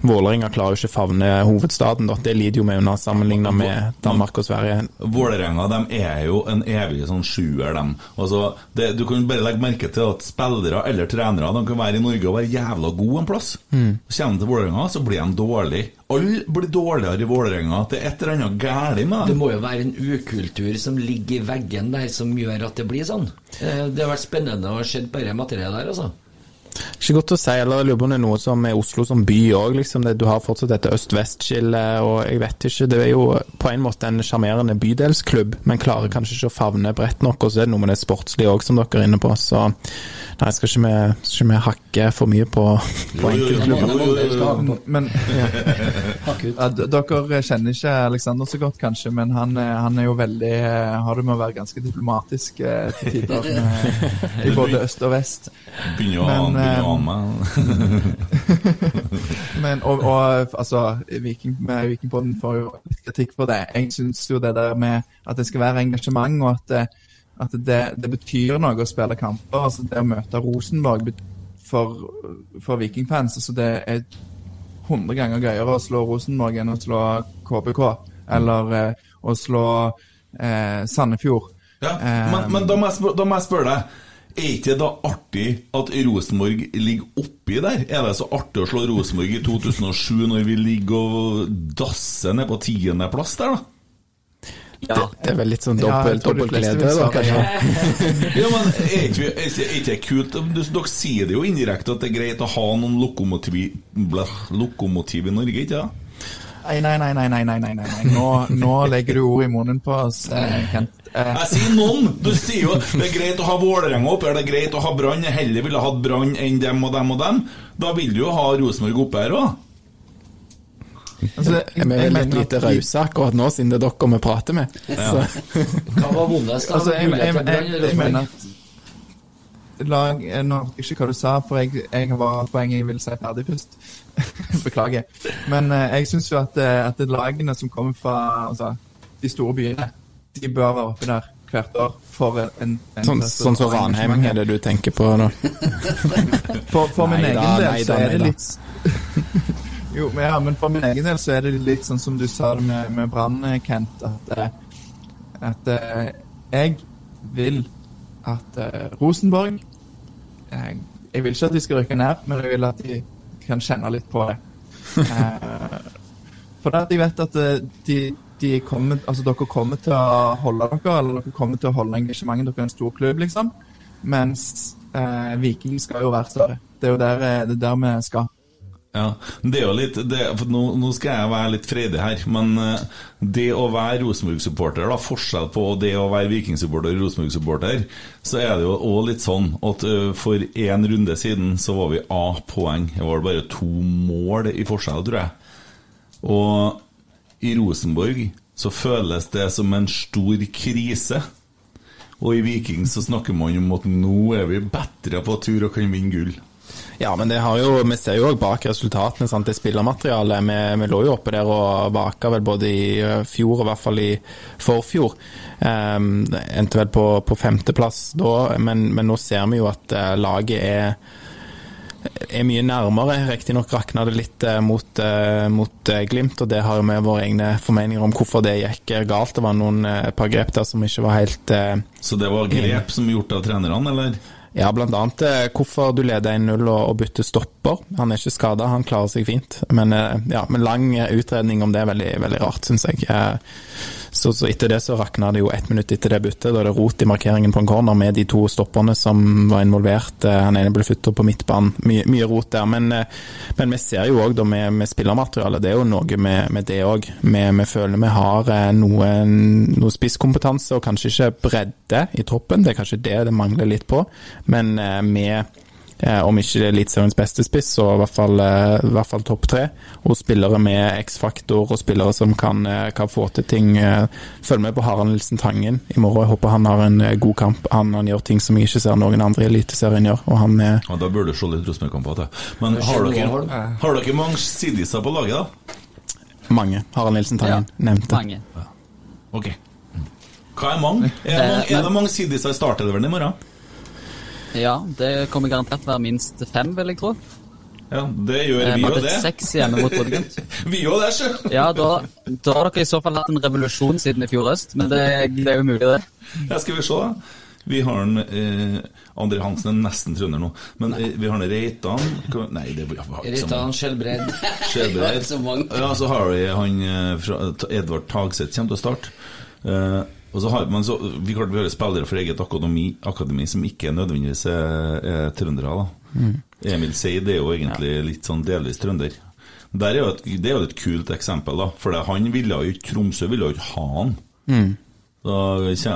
Vålerenga klarer jo ikke favne hovedstaden, da. Det lider jo vi under sammenligna med Danmark og Sverige. Vålerenga de er jo en evig sånn sjuer, dem. Altså, det, du kan bare legge merke til at spillere eller trenere de kan være i Norge og være jævla gode en plass. Mm. Kommer de til Vålerenga, så blir de dårlige. Alle blir dårligere i Vålerenga. Det er et eller annet galt med Det må jo være en ukultur som ligger i veggen der, som gjør at det blir sånn. Eh, Det har vært spennende å se bare materialet der, altså. Ikke godt å si, eller jeg lurer på om det er noe som med Oslo som by òg, liksom. Du har fortsatt dette øst-vest-skillet, og jeg vet ikke. Det er jo på en måte en sjarmerende bydelsklubb, men klarer kanskje ikke å favne bredt nok. Og så er det noe med det sportslige òg, som dere er inne på. Så nei, skal ikke vi, skal ikke vi hakke for mye på, på enkeltklubber. Men ja, Dere kjenner ikke Alexander så godt, kanskje, men han, han er jo veldig Har det med å være ganske diplomatisk eh, til tider i både øst og vest. Men, eh. Men, og, og altså, Viking, Vikingpodden får jo litt kritikk for det. Jeg syns jo det der med at det skal være engasjement, og at, det, at det, det betyr noe å spille kamper. altså Det å møte Rosenborg for, for Vikingfans altså Det er 100 ganger gøyere å slå Rosenborg enn å slå KBK, eller eh, å slå eh, Sandefjord. Ja, Eh, men, men da, må jeg spør, da må jeg spørre deg. Er ikke det da artig at Rosenborg ligger oppi der? Er det så artig å slå Rosenborg i 2007 når vi ligger og dasser ned på tiendeplass der, da? Det, det er vel litt sånn dobbelt, tror de dobbelt fleste glede, vil da, kanskje. Ja, men Er ikke, er ikke- det kult? Dere sier det jo indirekte at det er greit å ha noen lokomotiv, blah, lokomotiv i Norge, ikke sant? Nei, nei, nei, nei, nei, nei, nei, nei. Nå, nå legger du ord i munnen på oss, eh, Kent. Eh, Jeg sier noen! Du sier jo det er greit å ha Vålerenga oppe her, det er greit å ha Brann. Jeg heller ville hatt Brann enn dem og dem og dem. Da vil du jo ha Rosenborg oppe her òg. altså, Vi er jeg litt lite rause akkurat nå, siden det er dere vi prater med. Så, Hva var vondest? Altså, jeg, jeg, jeg, jeg, jeg mener at lag jeg Nå ikke hva du sa, for jeg, jeg var poenget jeg ville si ferdig først. Beklager. Men eh, jeg syns jo at, eh, at lagene som kommer fra altså, de store byene, de bør være oppe der hvert år for en, en, Sånn sånn sånn som Ranheim er det du tenker på nå? For, for min Neida, egen del neida, så er det litt Jo, men, ja, men for min egen del så er det litt sånn som du sa det med, med Brann, Kent, at, eh, at eh, jeg vil at eh, Rosenborg jeg, Jeg vil ikke at de skal rykke ned, men jeg vil at de kan kjenne litt på det. For at de vet at de, de kommer, altså dere kommer til å holde dere, eller dere kommer til å holde engasjementet. Dere er en stor klubb, liksom. Mens eh, Viking skal jo være større. Det er jo der, eh, det er der vi skal. Ja, det er jo litt det, nå, nå skal jeg være litt freidig her, men eh, det å være Rosenborg-supporter, da, forskjell på det å være Viking-supporter og Rosenborg-supporter, så er det jo òg litt sånn at eh, for én runde siden så var vi A-poeng. Det var bare to mål i forskjell, tror jeg. Og i Rosenborg så føles det som en stor krise. Og i Viking så snakker man om at nå er vi bedre på tur og kan vinne gull. Ja, men det har jo, vi ser jo òg bak resultatene. Sant? Det spillermaterialet. Vi, vi lå jo oppe der og vaka vel både i eh, fjor og i hvert fall i forfjor. Um, endte vel på, på femteplass da, men, men nå ser vi jo at eh, laget er er mye nærmere. Riktignok rakna det litt eh, mot, eh, mot eh, Glimt, og det har jo vi våre egne formeninger om hvorfor det gikk galt. Det var noen par grep der som ikke var helt Så det var grep som gjort av trenerne, eller? Ja, blant annet hvorfor du leder 1-0 og, og bytter stopper. Han er ikke skada, han klarer seg fint. Men, ja, men lang utredning om det er veldig, veldig rart, syns jeg. Så, så etter det så rakna det jo ett minutt etter det byttet. Da er det rot i markeringen på en corner med de to stopperne som var involvert. Eh, Han ene ble flytta på midtbanen. Mye, mye rot der. Men, eh, men vi ser jo òg med, med spillermateriale, det er jo noe med, med det òg. Vi, vi føler vi har eh, noe, noe spisskompetanse og kanskje ikke bredde i troppen. Det er kanskje det det mangler litt på. Men med om ikke det er Eliteseriens beste spiss, så i hvert fall, eh, i hvert fall topp tre. Og spillere med X-faktor, og spillere som kan, eh, kan få til ting. eh, Følg med på Harald Nilsen Tangen i morgen. Jeg håper han har en eh, god kamp. Han, han gjør ting som jeg ikke ser noen andre i Eliteserien gjør. Og han er Ja, Da burde du se litt Rosenborg-kamper. Men har dere, har dere mange sidiser på laget, da? mange. Harald Nilsen Tangen nevnte. Mange. Ok. Hva er mange? Er det mange, er det mange sidiser i startelveren i morgen? Ja, det kommer garantert være minst fem, vil jeg tro. Ja, det gjør Eh, vi Vi jo det. seks hjemme mot Bodø-Glimt. Vi òg det, sjø! Ja, da, da har dere i så fall hatt en revolusjon siden i fjor høst, men det, det er jo mulig, det. Ja, skal vi se, da. Vi har en eh, André Hansen er nesten trønder nå. Men eh, vi har en Reitan Nei, det var ikke Reitan. Skjelbred. Så. Ja, så har vi han eh, fra Edvard Tagseth kommer til å starte. Eh, og så har man så, Vi klart vi har spillere fra eget akademi, akademi som ikke nødvendigvis er, er trøndere. da Emil Seid er jo egentlig litt sånn delvis trønder. Der er jo et, det er jo et kult eksempel, da. For han ville jo ikke Tromsø ville jo ikke ha han. Da,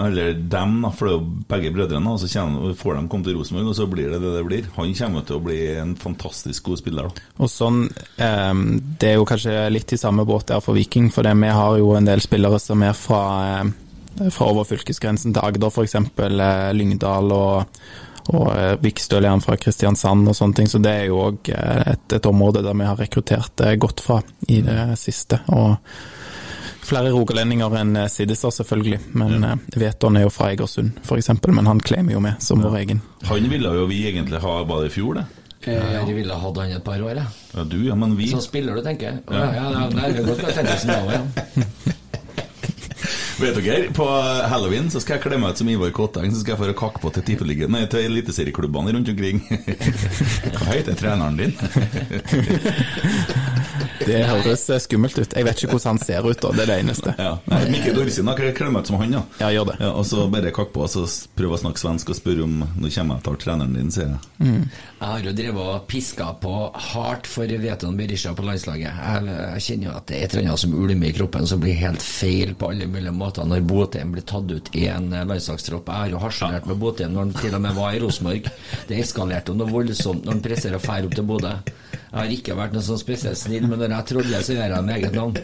eller dem, da, for det er jo begge brødrene. Og så kommer, får de komme til Rosenborg, og så blir det det det blir. Han kommer til å bli en fantastisk god spiller. da Og sånn, eh, Det er jo kanskje litt i samme båt der for Viking, for det, vi har jo en del spillere som er fra, eh, fra over fylkesgrensen til Agder, f.eks. Eh, Lyngdal og, og eh, Vikstøl er han fra Kristiansand og sånne ting. Så det er jo òg et, et område der vi har rekruttert eh, godt fra i det siste. og Flere rogalendinger enn eh, Siddestad, selvfølgelig. Men ja. Veton er jo fra Egersund, f.eks. Men han kler jo med som vår egen. Han ville jo vi egentlig ha bare i fjor, det. de ville hatt han et par år, jeg. Ja, du, ja, men vi Så spiller du, tenker jeg. Ja, ja, ja, det er godt nå, ja. Vet dere, på halloween så skal jeg kle meg ut som Ivar Kotteng, så skal jeg få kakke på til tippeligaen Nei, til eliteserieklubbene rundt omkring. Hva heter treneren din? Det høres eh, skummelt ut. Jeg vet ikke hvordan han ser ut, da. Det er det eneste. Ja. Nei, Mikkel Dorsin, har kledd meg ut som han, ja. Ja, gjør det. Ja, og så bare kakk på, og så prøve å snakke svensk og spørre om Nå kommer jeg og tar treneren din, sier jeg. Jeg har jo drevet og piska på hardt for Veton Berisha på landslaget. Jeg, jeg kjenner jo at det er et eller annet som ulmer i kroppen som blir helt feil på alle mulige måter når Botheim blir tatt ut i en eh, landslagstropp. Jeg har jo harselert med Botheim når han til og med var i Rosenborg. Det eskalerte jo noe voldsomt når han presserer og drar opp til Bodø. Jeg har ikke vært noe sånn spesielt snill, men når jeg troller, så gjør jeg med eget navn.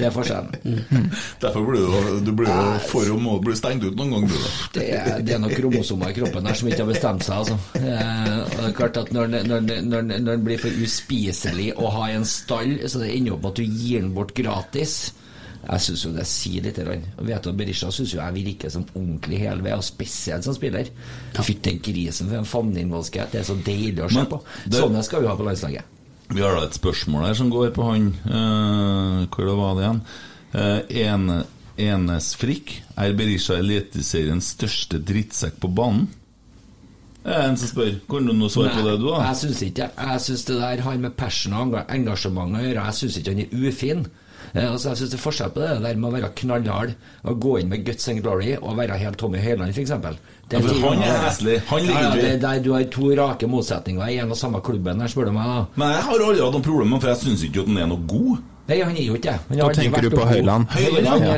Det er forskjellen. Derfor blir du, du blir jo for å må bli stengt ut noen ganger. Det det er noen kromosomer i kroppen der som ikke har bestemt seg, altså. Eh, og det er klart at når, det- når, når, når den blir for uspiselig å ha i en stall, så det ender opp med at du gir den bort gratis. Jeg syns jo det sier litt. Og Vet du, Berisha syns jo jeg virker som ordentlig hele ved, og spesielt som spiller. Fytte grisen for en fanneinnvollskhet. Det er så deilig å se på. det- Sånne skal vi ha på landslaget. Vi har da et spørsmål her som går på han uh, Hvor det var det igjen? Uh, ene, Enes Frikk. Er Berisha Eliteseriens største drittsekk på banen? Det er en som spør. Kan du noe svar på det, du, da? jeg syns ikke. Jeg syns det der har med passion og engasjement å gjøre. Jeg syns ikke han er ufin. Eh, altså, jeg syns det er forskjell på det der med å være knallhard og gå inn med guts and glory og være helt Tommy Høiland, f.eks. Ja, for han er heslig. Han ja, ja, det, der Du har to rake motsetninger i en og samme klubben, her, spør du meg. da Men jeg har aldri hatt noen problemer, for jeg syns ikke at han er noe god. Nei, han er jo ikke det. Da tenker du på. Høyland. Høyland Ja,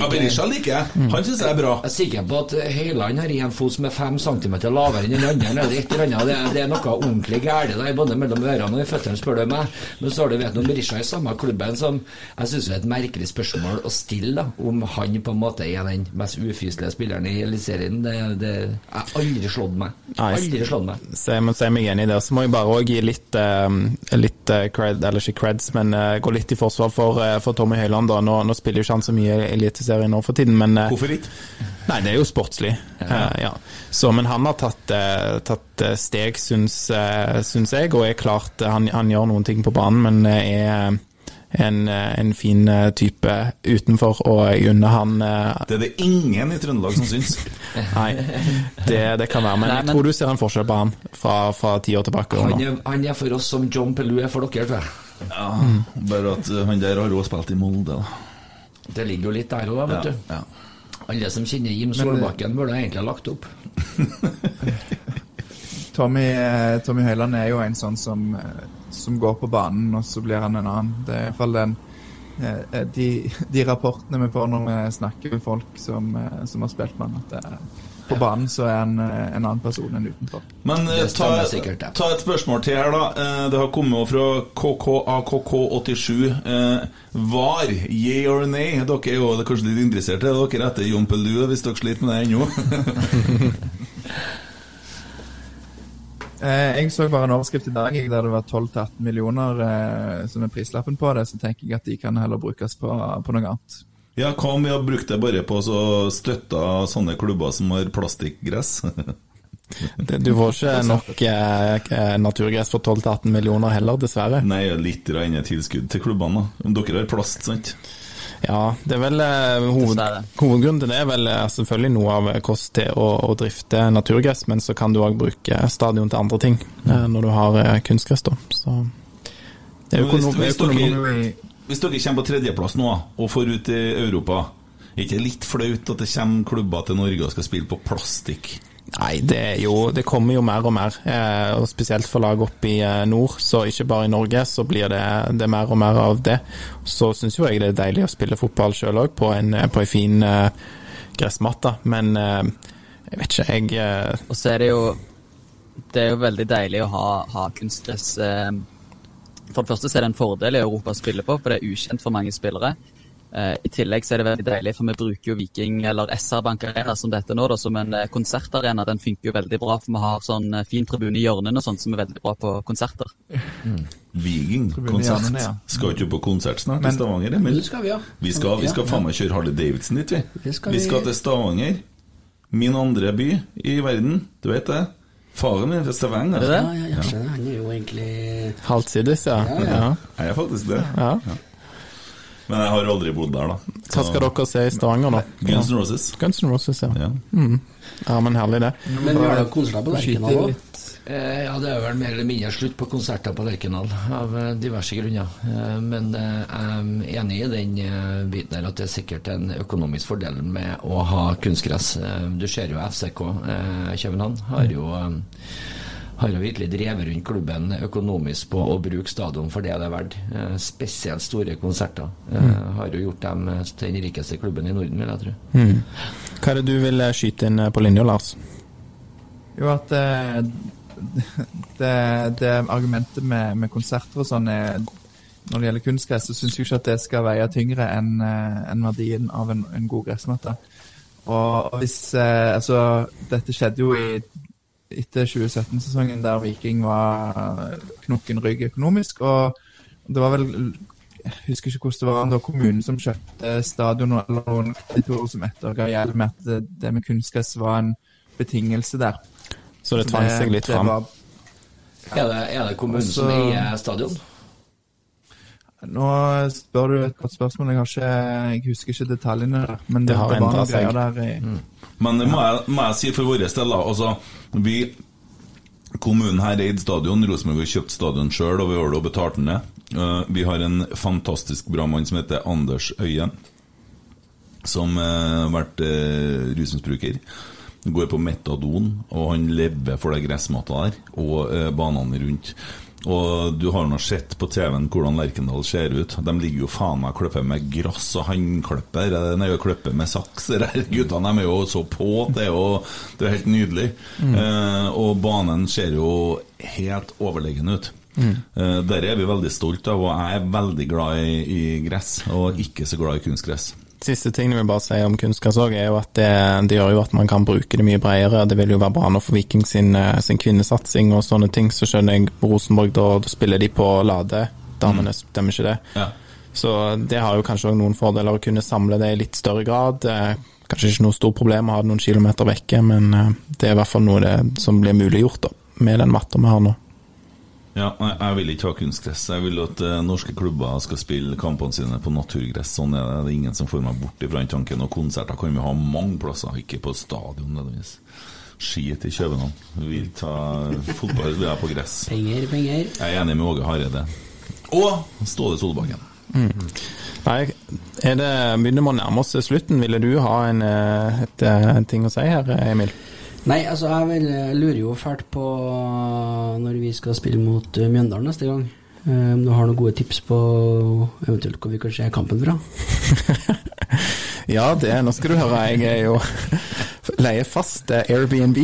ja. Berisha liker jeg. Han syns jeg er bra. Jeg er sikker på at Høyland har en fot som er fem centimeter lavere enn den andre. eller et eller annet. Det, det er noe ordentlig galt der, både mellom ørene og i føttene, spør du meg. Men så har du vet om Berisha i samme klubben som Jeg syns det er et merkelig spørsmål å stille, da, om han på en måte er den mest ufyselige spilleren i Eliteserien. Det, det har aldri slått meg. Aldri slått meg. Så jeg må si meg enig i det. Så må jeg bare òg gi litt, eh, litt eh, cred, eller ikke creds, men eh, gå litt i forsvar for, eh, for Tommy Høiland. da. Nå, nå spiller jo ikke han så mye Eliteserien nå for tiden, men eh, Hvorfor ikke? Nei, det er jo sportslig. Eh, ja. Så, men han har tatt, tatt steg, syns, syns jeg, og er klart han, han gjør noen ting på banen, men er en, eh, en fin eh, type utenfor, og under han eh, Det er det ingen i Trøndelag som syns. Nei, det, det kan være, men Nei, jeg tror du ser en forskjell på han fra, fra ti år tilbake. Han er, han er for oss som John Pelou er for dere, tror jeg. Ja, bare at han der har også spilt i Molde, da. Det ligger jo litt der òg, vet Ja, du. ja. Alle som kjenner Jim Solbakken, burde egentlig ha lagt opp. Tommy, Tommy Høiland er jo en sånn som, som går på banen, og så blir han en annen. Det er i hvert fall den eh, de, de rapportene vi får når vi snakker med folk som, eh, som har spilt med han, at det på banen så er han eh, en annen person enn utenfor. Men eh, ta, sikkert, ja. ta et spørsmål til her, da. Eh, Det har kommet fra KKAKK87. Eh, VAR, yeah or nay? Dere er jo kanskje litt interessert i det, dere etter Jon Pelou, hvis dere sliter med det ennå? Eh, jeg så bare en overskrift i dag der det var 12-18 millioner eh, som er prislappen på det, så tenker jeg at de kan heller brukes på, på noe annet. Ja, hva om vi har brukt det bare på å støtte sånne klubber som har plastikkgress? Du får ikke nok eh, eh, naturgress for 12-18 millioner heller, dessverre. Nei, litt tilskudd til klubbene, da. Dere har plast, sant? Ja, det er vel eh, hoved, Hovedgrunnen til det er vel eh, selvfølgelig noe av kost til å, å drifte naturgress, men så kan du òg bruke stadion til andre ting eh, når du har kunstgress, da. Så det er Men hvis- hvis Hvis dere kommer på tredjeplass nå, og får ut i Europa, er ikke litt flaut at det kommer klubber til Norge og skal spille på plastikk? Nei, det, jo, det kommer jo mer og mer, eh, og spesielt for lag oppe i eh, nord. Så ikke bare i Norge, så blir det, det er mer og mer av det. Så syns jo jeg det er deilig å spille fotball sjøl òg, på eh, på en fin eh, gressmatte. Men eh, jeg vet ikke, jeg eh, Og så er det jo Det er jo veldig deilig å ha, ha kunstgress. eh, For det første så er det en fordel i Europa å spille på, for det er ukjent for mange spillere. Eh, I tillegg så er det veldig deilig, for vi bruker jo Viking eller SR Bank Arena som dette nå, da, som en eh, konsertarena. Den funker jo veldig bra, for vi har sånn eh, fin tribune i hjørnene og sånt som er veldig bra på konserter. Viking, konsert. Hjørnene, ja. Skal ikke du på konsert snart Men- i Stavanger, Emil? Det skal vi, ja. Vi skal, vi skal Ja, faen meg kjøre Harley Davidson dit, vi. Skal vi vi- skal til Stavanger. Min andre by i verden, du vet det. Faren min er fra Stavanger. Er det det? Ja, ja, jeg skjønner. Han er jo egentlig Halvsides, ja. Ja, ja. ja. Jeg er faktisk det. ja. Men jeg har aldri bodd der, da. Hva skal dere se i Stavanger, da? Guns N' Roses. Guns N' Roses, ja. Ja. ja. Men herlig, det. Men vi har da konserter på Lerkendal òg. Eh, ja, det er vel mer eller mindre slutt på konserter på Lerkendal, av eh, diverse grunner. Eh, men jeg er enig i den biten her at det er sikkert en økonomisk fordel med å ha kunstgress. Du ser jo FCK København har jo har jo virkelig drevet rundt klubben økonomisk på å bruke stadion for det det er verdt. Eh, spesielt store konserter. mm. Har jo gjort dem eh, til den rikeste klubben i Norden, vil jeg tro. Mm. Hva er det du vil eh, skyte inn eh, på linja, Lars? Jo, at eh, det, det argumentet med, med konserter og sånn er Når det gjelder kunstgress, så syns jeg ikke at det skal veie tyngre enn en verdien av en, en god gressmatte. Og hvis eh, Altså, dette skjedde jo i etter 2017-sesongen der Viking var knokken rygg økonomisk. Og det var vel Jeg husker ikke hvordan det var, da det var kommunen som kjøpte stadion, eller noen kreditorer som etterga gjeld med at det, med kunstgress var en betingelse der. Så det tvang seg litt fram. var- Er det, er det kommunen Også- som eier stadion? Nå spør du et godt spørsmål. Jeg, har ikke, jeg husker ikke detaljene der. Men det, Det har endra seg. der i Men det må jeg, må jeg si for våre del. Altså, vi Kommunen her eide stadion. Rosenborg har kjøpt stadion sjøl, og vi har da betalt den ned. Eh, vi har en fantastisk bra mann som heter Anders Øyen, som eh, har vært uh, rusmisbruker. Går på metadon, og han lever for det gressmatta der, og banene rundt. Og du har nå sett på TV-en hvordan Lerkendal ser ut. De ligger jo faen meg og klipper med grass og håndklipper. De er jo klipper med saks. De guttene de er jo så på. Det er jo det er helt nydelig. Eh, og banen ser jo helt overlegen ut. Eh, der er vi veldig stolt av, og jeg er veldig glad i, i gress, og ikke så glad i kunstgress. Siste ting jeg vil bare si om kunstgress òg, er jo at det, det gjør jo at man kan bruke det mye bredere. Det vil jo være bra nå for Viking sin, eh, sin kvinnesatsing og sånne ting. Så skjønner jeg på Rosenborg, da, spiller de på Lade. Damene stemmer ikke det. Ja. Så det har jo kanskje òg noen fordeler å kunne samle det i litt større grad. Eh, Kanskje ikke noe stort problem å ha det noen kilometer vekke, men eh, det er i hvert fall noe det, som blir muliggjort da, med den matta vi har nå. Ja, jeg vil ikke ha kunstgress. Jeg vil at eh, norske klubber skal spille kampene sine på naturgress. Sånn er det. Det er ingen som får meg bort ifra den tanken. Og konserter kan vi ha mange plasser, ikke på stadion nødvendigvis. Skit i København. Vi vil ta fotball vil jeg på gress. Penger, penger. Jeg er enig med Åge Hareide. Og Ståle Solbakken. Nei, er det, begynner man å nærme oss slutten. Ville du ha en, eh, et, eh, en ting å si her, Emil? Nei, altså jeg vil, jeg lurer jo fælt på når vi skal spille mot eh, Mjøndalen neste gang. Om Om du har noen gode tips på eventuelt hvor vi kan se kampen fra? Ja, det, nå skal du høre. Jeg er jo leier fast eh, Airbnb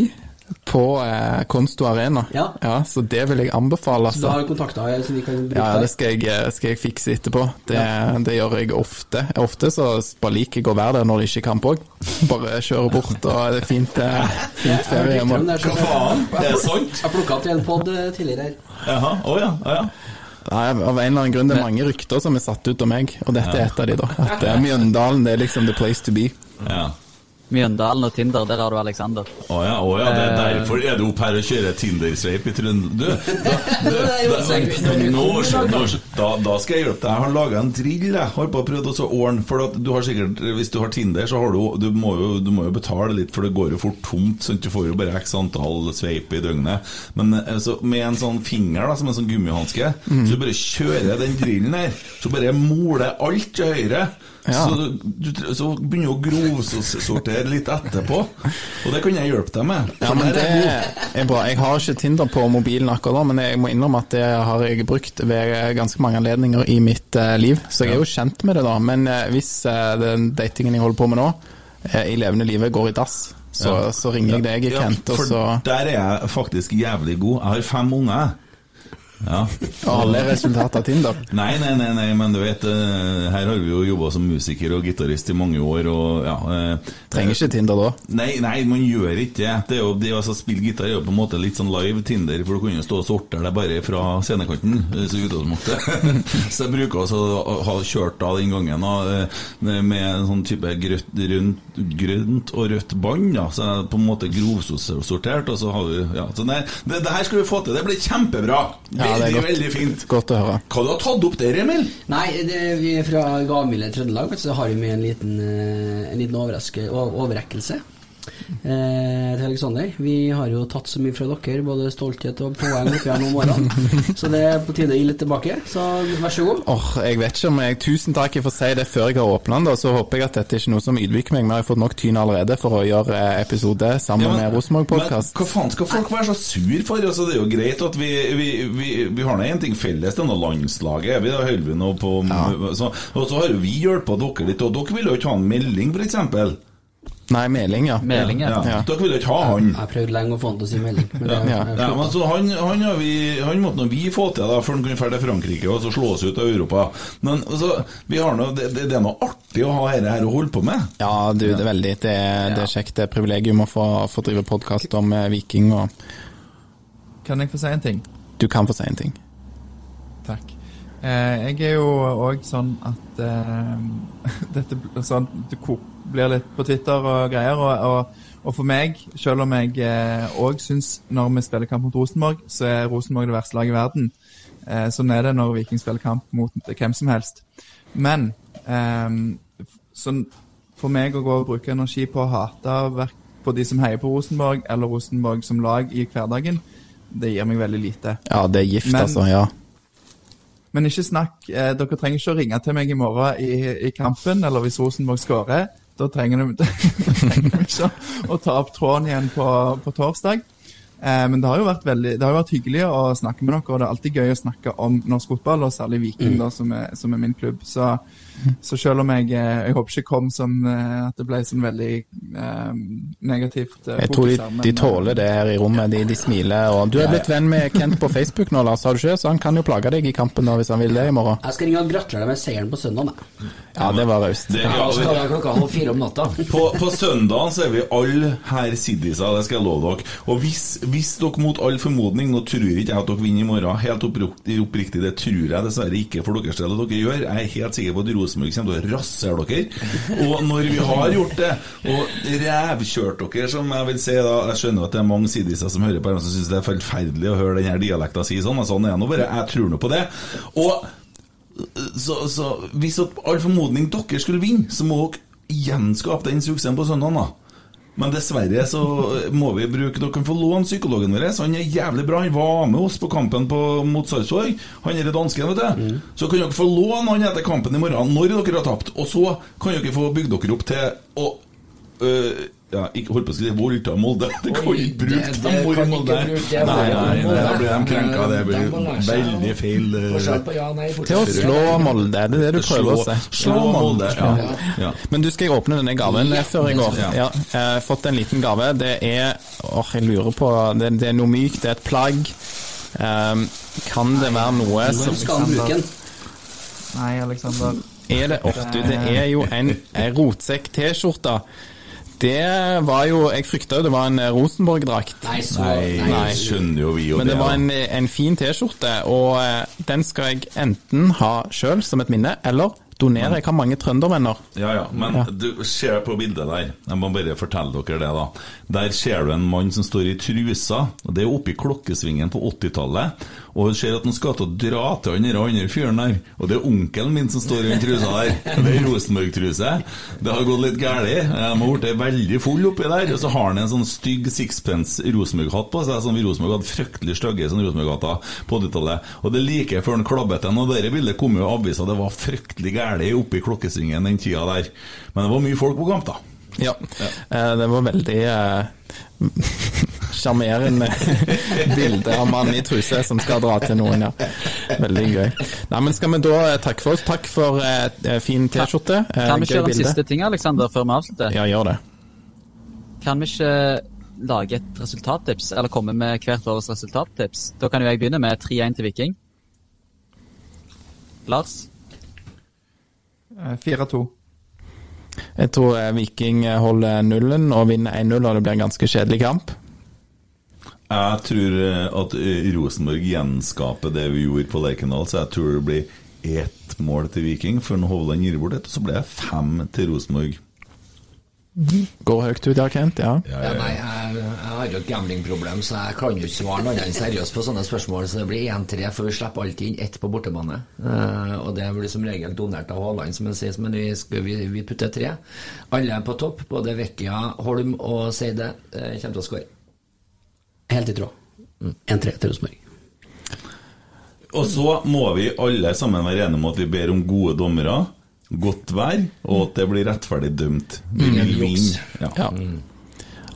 på eh, Konsto Arena. Ja. ja. Så det vil jeg anbefale. Så du Altså. har kontakter her, så vi kan bruke Ja, det skal jeg, eh, skal jeg fikse etterpå. Det, det gjør jeg ofte. Ofte så bare liker jeg å være der når det ikke er kamp òg. Bare kjøre bort, og det er fint, eh, fint ferie hjemme. Hva faen? Det Er sant? Jeg plukka opp til en pod tidligere her. Jaha, å ja. Oh, ja. Nei, av en eller annen grunn det er mange rykter som er satt ut om meg, og dette er et av de, da. At eh, Mjøndalen det er liksom the place to be. ja. Mjøndalen og Tinder, der har du Alexander. Å ja, oh ja, det er derfor er du opp her og kjører Tinder-sveip i Trøndelag. Du, da, da, skal jeg hjelpe deg. Jeg har laga en drill. Jeg har bare prøvd å så ordne. For at du har sikkert, hvis du har Tinder, så har du du må, jo, du må jo betale litt, for det går jo fort tomt. Sånn, Du får jo bare x antall sveip i døgnet. Men altså, med en sånn finger, da, som en sånn gummihanske, så du bare kjører den drillen her, så bare moler alt til høyre. Ja. Så, du, så begynner du å grovsortere litt etterpå. Og det kan jeg hjelpe deg med. Ja, men det er bra. Jeg har ikke Tinder på mobilen akkurat nå, men jeg må innrømme at det har jeg brukt ved ganske mange anledninger i mitt eh, liv. Så jeg er jo kjent med det, da. Men eh, hvis eh, den datingen jeg holder på med nå, i levende livet går i dass, så, Ja. så ringer jeg deg, Ja, Kent, og så Der er jeg faktisk jævlig god. Jeg har fem unger. Ja. Alle er resultat av Tinder. Nei, nei, nei, nei, men du vet, eh, her har vi jo jobba som musiker og gitarist i mange år, og ja eh, Trenger ikke Tinder da. Nei, nei, man gjør ikke det. Det jo, det altså, spille gitar er jo på en måte litt sånn live Tinder, for du kan jo stå og sortere det bare fra scenekanten. eh, Så utgangspunktet. så jeg bruker også å ha kjørt da den gangen med en sånn type grønt, grønt, grønt og rødt bånd, da. Så jeg på en måte grovsortert, og så har vi Ja, så nei, det, det her skal vi få til. Det blir kjempebra! Ja, det er Veldig, godt. veldig fint. Godt å høre. Hva du har tatt opp der, Emil? Nei, det, vi er fra gavmilde Trøndelag, så har vi med en liten, eh, en liten overraske, overrekkelse eh, til Alexander. Vi har jo tatt så mye fra dere, både stolthet og poeng oppi her nå om. Så det er på tide å gi litt tilbake. Så vær så god. Åh, jeg vet ikke om jeg Tusen takk for å si det før jeg har åpna den. Så håper jeg at dette er ikke noe som ydmyker meg. Vi har fått nok tyn allerede for å gjøre eh, episode sammen Ja, men- med Rosenborg Podcast. Hva faen skal folk være så sur for? Altså, det er jo greit at vi, vi, vi, vi har nå én ting felles, det er nå landslaget. Vi da holder vi nå på så, Og så har jo vi hjulpet dere litt, og dere vil jo ikke ha en melding, f.eks. Nei, Meling, ja. Meling, ja. Ja. Dere ville ikke ha han. Jeg har prøvd lenge å få han til å si Meling. Men det, Ja, Ja, men så han, han, har vi, han måtte nå vi få til da, før han kunne dra til Frankrike og så slå oss ut av Europa. Men altså, vi har nå, det, det, det er noe artig å ha dette her å holde på med. Ja, du, det er veldig Det det er kjekt. Det er privilegium å få, få drive podkast om eh, Viking, og Kan jeg få si en ting? du kan få si en ting. Takk. Eh, jeg er jo òg sånn at eh, dette sånn, det ko- blir litt på Twitter og greier. Og, og, og for meg, selv om jeg òg syns når vi spiller kamp mot Rosenborg, så er Rosenborg det verste laget i verden. Eh, sånn er det når Viking spiller kamp mot hvem som helst. Men eh, sånn, for meg å gå og bruke energi på å hate på de som heier på Rosenborg, eller Rosenborg som lag i hverdagen, det gir meg veldig lite. Ja, det er gift, Men- altså. Ja. Men ikke snakk. Eh, dere trenger ikke å ringe til meg i morgen i, i kampen, eller hvis Rosenborg skårer. Da trenger vi, ikke å- ta opp tråden igjen på, på torsdag. Eh, men det har jo vært veldig, det har jo vært hyggelig å snakke med dere, og det er alltid gøy å snakke om norsk fotball, og særlig Viking, da, som er, som er min klubb. Så, så selv om jeg, eh, jeg håper ikke kom som eh, at det ble sånn veldig eh, negativt eh, Jeg tror de, de tåler det her i rommet. De, de smiler. Og du er blitt venn med Kent på Facebook nå, Lars, har du ikke? Så han kan jo plage deg i kampen da, hvis han vil det i morgen. Jeg skal ringe og gratulere deg med seieren på søndag. da. Ja, det var raust. På, på søndagen så er vi alle her siddiser, det skal jeg love dere. Og hvis, hvis dere mot all formodning Nå tror ikke jeg at dere vinner i morgen, helt oppriktig, oppriktig, det tror jeg dessverre ikke for deres del at dere gjør. Jeg er helt sikker på at Rosenborg kommer til å rasere dere. Og når vi har gjort det, og rævkjørt dere, som jeg vil si da Jeg skjønner at det er mange siddiser som hører på her, som syns det er forferdelig å høre denne dialekta si sånn, og sånn er det nå bare. Jeg tror nå på det. Og så, så hvis all formodning dere skulle vinne, så må dere gjenskape den suksessen på søndag, da. Men dessverre så må vi bruke Dere kan få låne psykologen vår. Han er jævlig bra. Han var med oss på kampen på, mot Sarpsborg. Han er dansken, vet du. Så kan dere få låne han etter kampen i morgen, når dere har tapt. Og så kan dere få bygd dere opp til å øh, ja, ikke holdt på å si voldta Molde. Det kan Oi, ikke bruke det- dem det ord i kan ikke bruke det Nei, ordet nei, da blir de krenka. Det blir må veldig feil. på ja, nei, Til å slå Molde, det er det du prøver å si. Slå Molde. Ja. ja. Men du skal jeg åpne denne gaven Ja, før jeg går. Ja, jeg har fått en liten gave. Det er Åh, jeg lurer på Det, det er noe mykt, det er et plagg. Um, kan det være noe som skal bruke den? Nei, Aleksander. Er det ofte? du, det er jo en, en rotsekk-T-skjorte. Det var jo Jeg frykta jo det var en Rosenborg-drakt. Nei, Nei, Nei. skjønner jo vi jo Men det var en, en fin T-skjorte, og eh, den skal jeg enten ha sjøl som et minne, eller donere. Jeg har mange trøndervenner. Ja, ja, men Ja. du ser på bildet der. Jeg må bare fortelle dere det, da. Der ser du en mann som står i trusa. og Det er oppe i klokkesvingen på 80-tallet. Og hun ser at han skal til å dra til han andre fyren der. Og det er onkelen min som står i den trusa der. Det er Rosenborg-truse. Det har gått litt galt. De har blitt veldig full oppi der. Og så har han en sånn stygg sixpence Rosenborg-hatt på seg, som Rosenborg hadde fryktelig stygge sånn Rosenborg-hatter på 80-tallet. Og det er like før han klabbet den. Og det bildet kom jo i avisa, det var fryktelig galt oppe i klokkesvingen den tida der. Men det var mye folk på kamp, da. Ja. Eh, Det var veldig eh, sjarmerende bilde av mann i truse som skal dra til noen, ja. Veldig gøy. Nei, men Skal vi da eh, takke for oss? Takk for eh, fin T-skjorte. Eh, Kan vi kjøre en siste ting, Alexander, før vi avslutter? Ja, gjør det. Kan vi ikke lage et resultattips, eller komme med hvert års resultattips? Da kan jo jeg begynne med 3-1 til Viking. Lars? Eh, 4-2. Jeg tror eh, Viking holder nullen og vinner 1-0, og det blir en ganske kjedelig kamp. Jeg tror eh, at eh, Rosenborg gjenskaper det vi gjorde på Lerkendal, så jeg tror det blir ett mål til Viking før Hovland gir bort et, og så blir det fem til Rosenborg. Går høyt ut, ja, Kent? Ja. Ja, Ja, ja, nei, jeg, jeg har jo et gamblingproblem, så jeg kan jo ikke svare noe annet enn seriøst på sånne spørsmål. Så det blir 1-3, for vi slipper alltid inn ett på bortebane. Uh, og det blir som regel donert av Haaland, som han sier, men vi, skal, vi, vi putter tre. Alle er på topp, både Vekkia, Holm og Seide uh, kommer til å skåre. Helt i tråd. 1-3 til Rosenborg. Og så må vi alle sammen være enige om at vi ber om gode dommere, godt vær, og at det blir rettferdig dømt. Vi vil vinne. Ja. ja.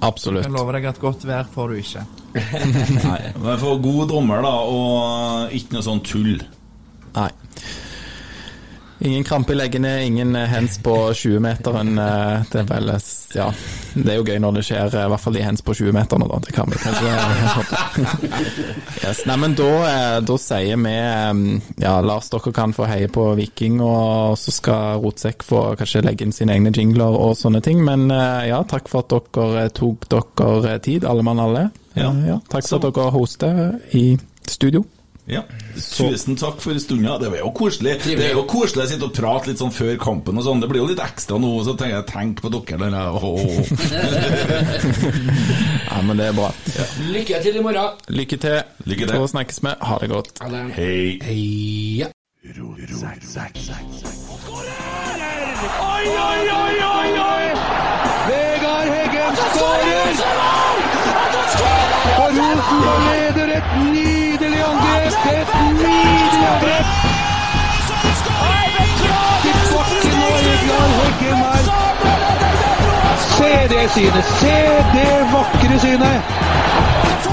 Absolutt. Jeg lover deg at godt vær får du ikke. Nei, men få god dommer, da, og ikke noe sånn tull. Nei. Ingen krampe i leggene, ingen hands hens på 20-meteren. eh, Det er Ja, det er jo gøy når det skjer, eh, i hvert fall de hens på 20-meterne, da. Det kan vi kanskje yes. Nei, men da, eh, da sier vi eh, Ja, Lars, dere kan få heie på Viking, og så skal Rotsekk få kanskje legge inn sine egne jingler og sånne ting. Men eh, ja, takk for at dere eh, tok dere tid, alle mann alle. Ja. Eh, ja, takk for at dere hoster i studio. Ja. Tusen takk for stunda. Det var jo koselig. Det er jo koselig å sitte og prate litt sånn før kampen og sånn. Det blir jo litt ekstra nå, så tenker jeg tenk på dere der. Åh. Ja, men det er bra. Lykke til i morgen! Lykke til. Lykke til. Og snakkes med. Ha det godt. Hei. Heia! Oi, oi, oi, oi, oi! Vegard Heggen skårer! Og Rosenborg leder et nydelig angrep! Et nydelig angrep! Til bakken og Vegard Heggen her. Se det synet! Se det vakre synet!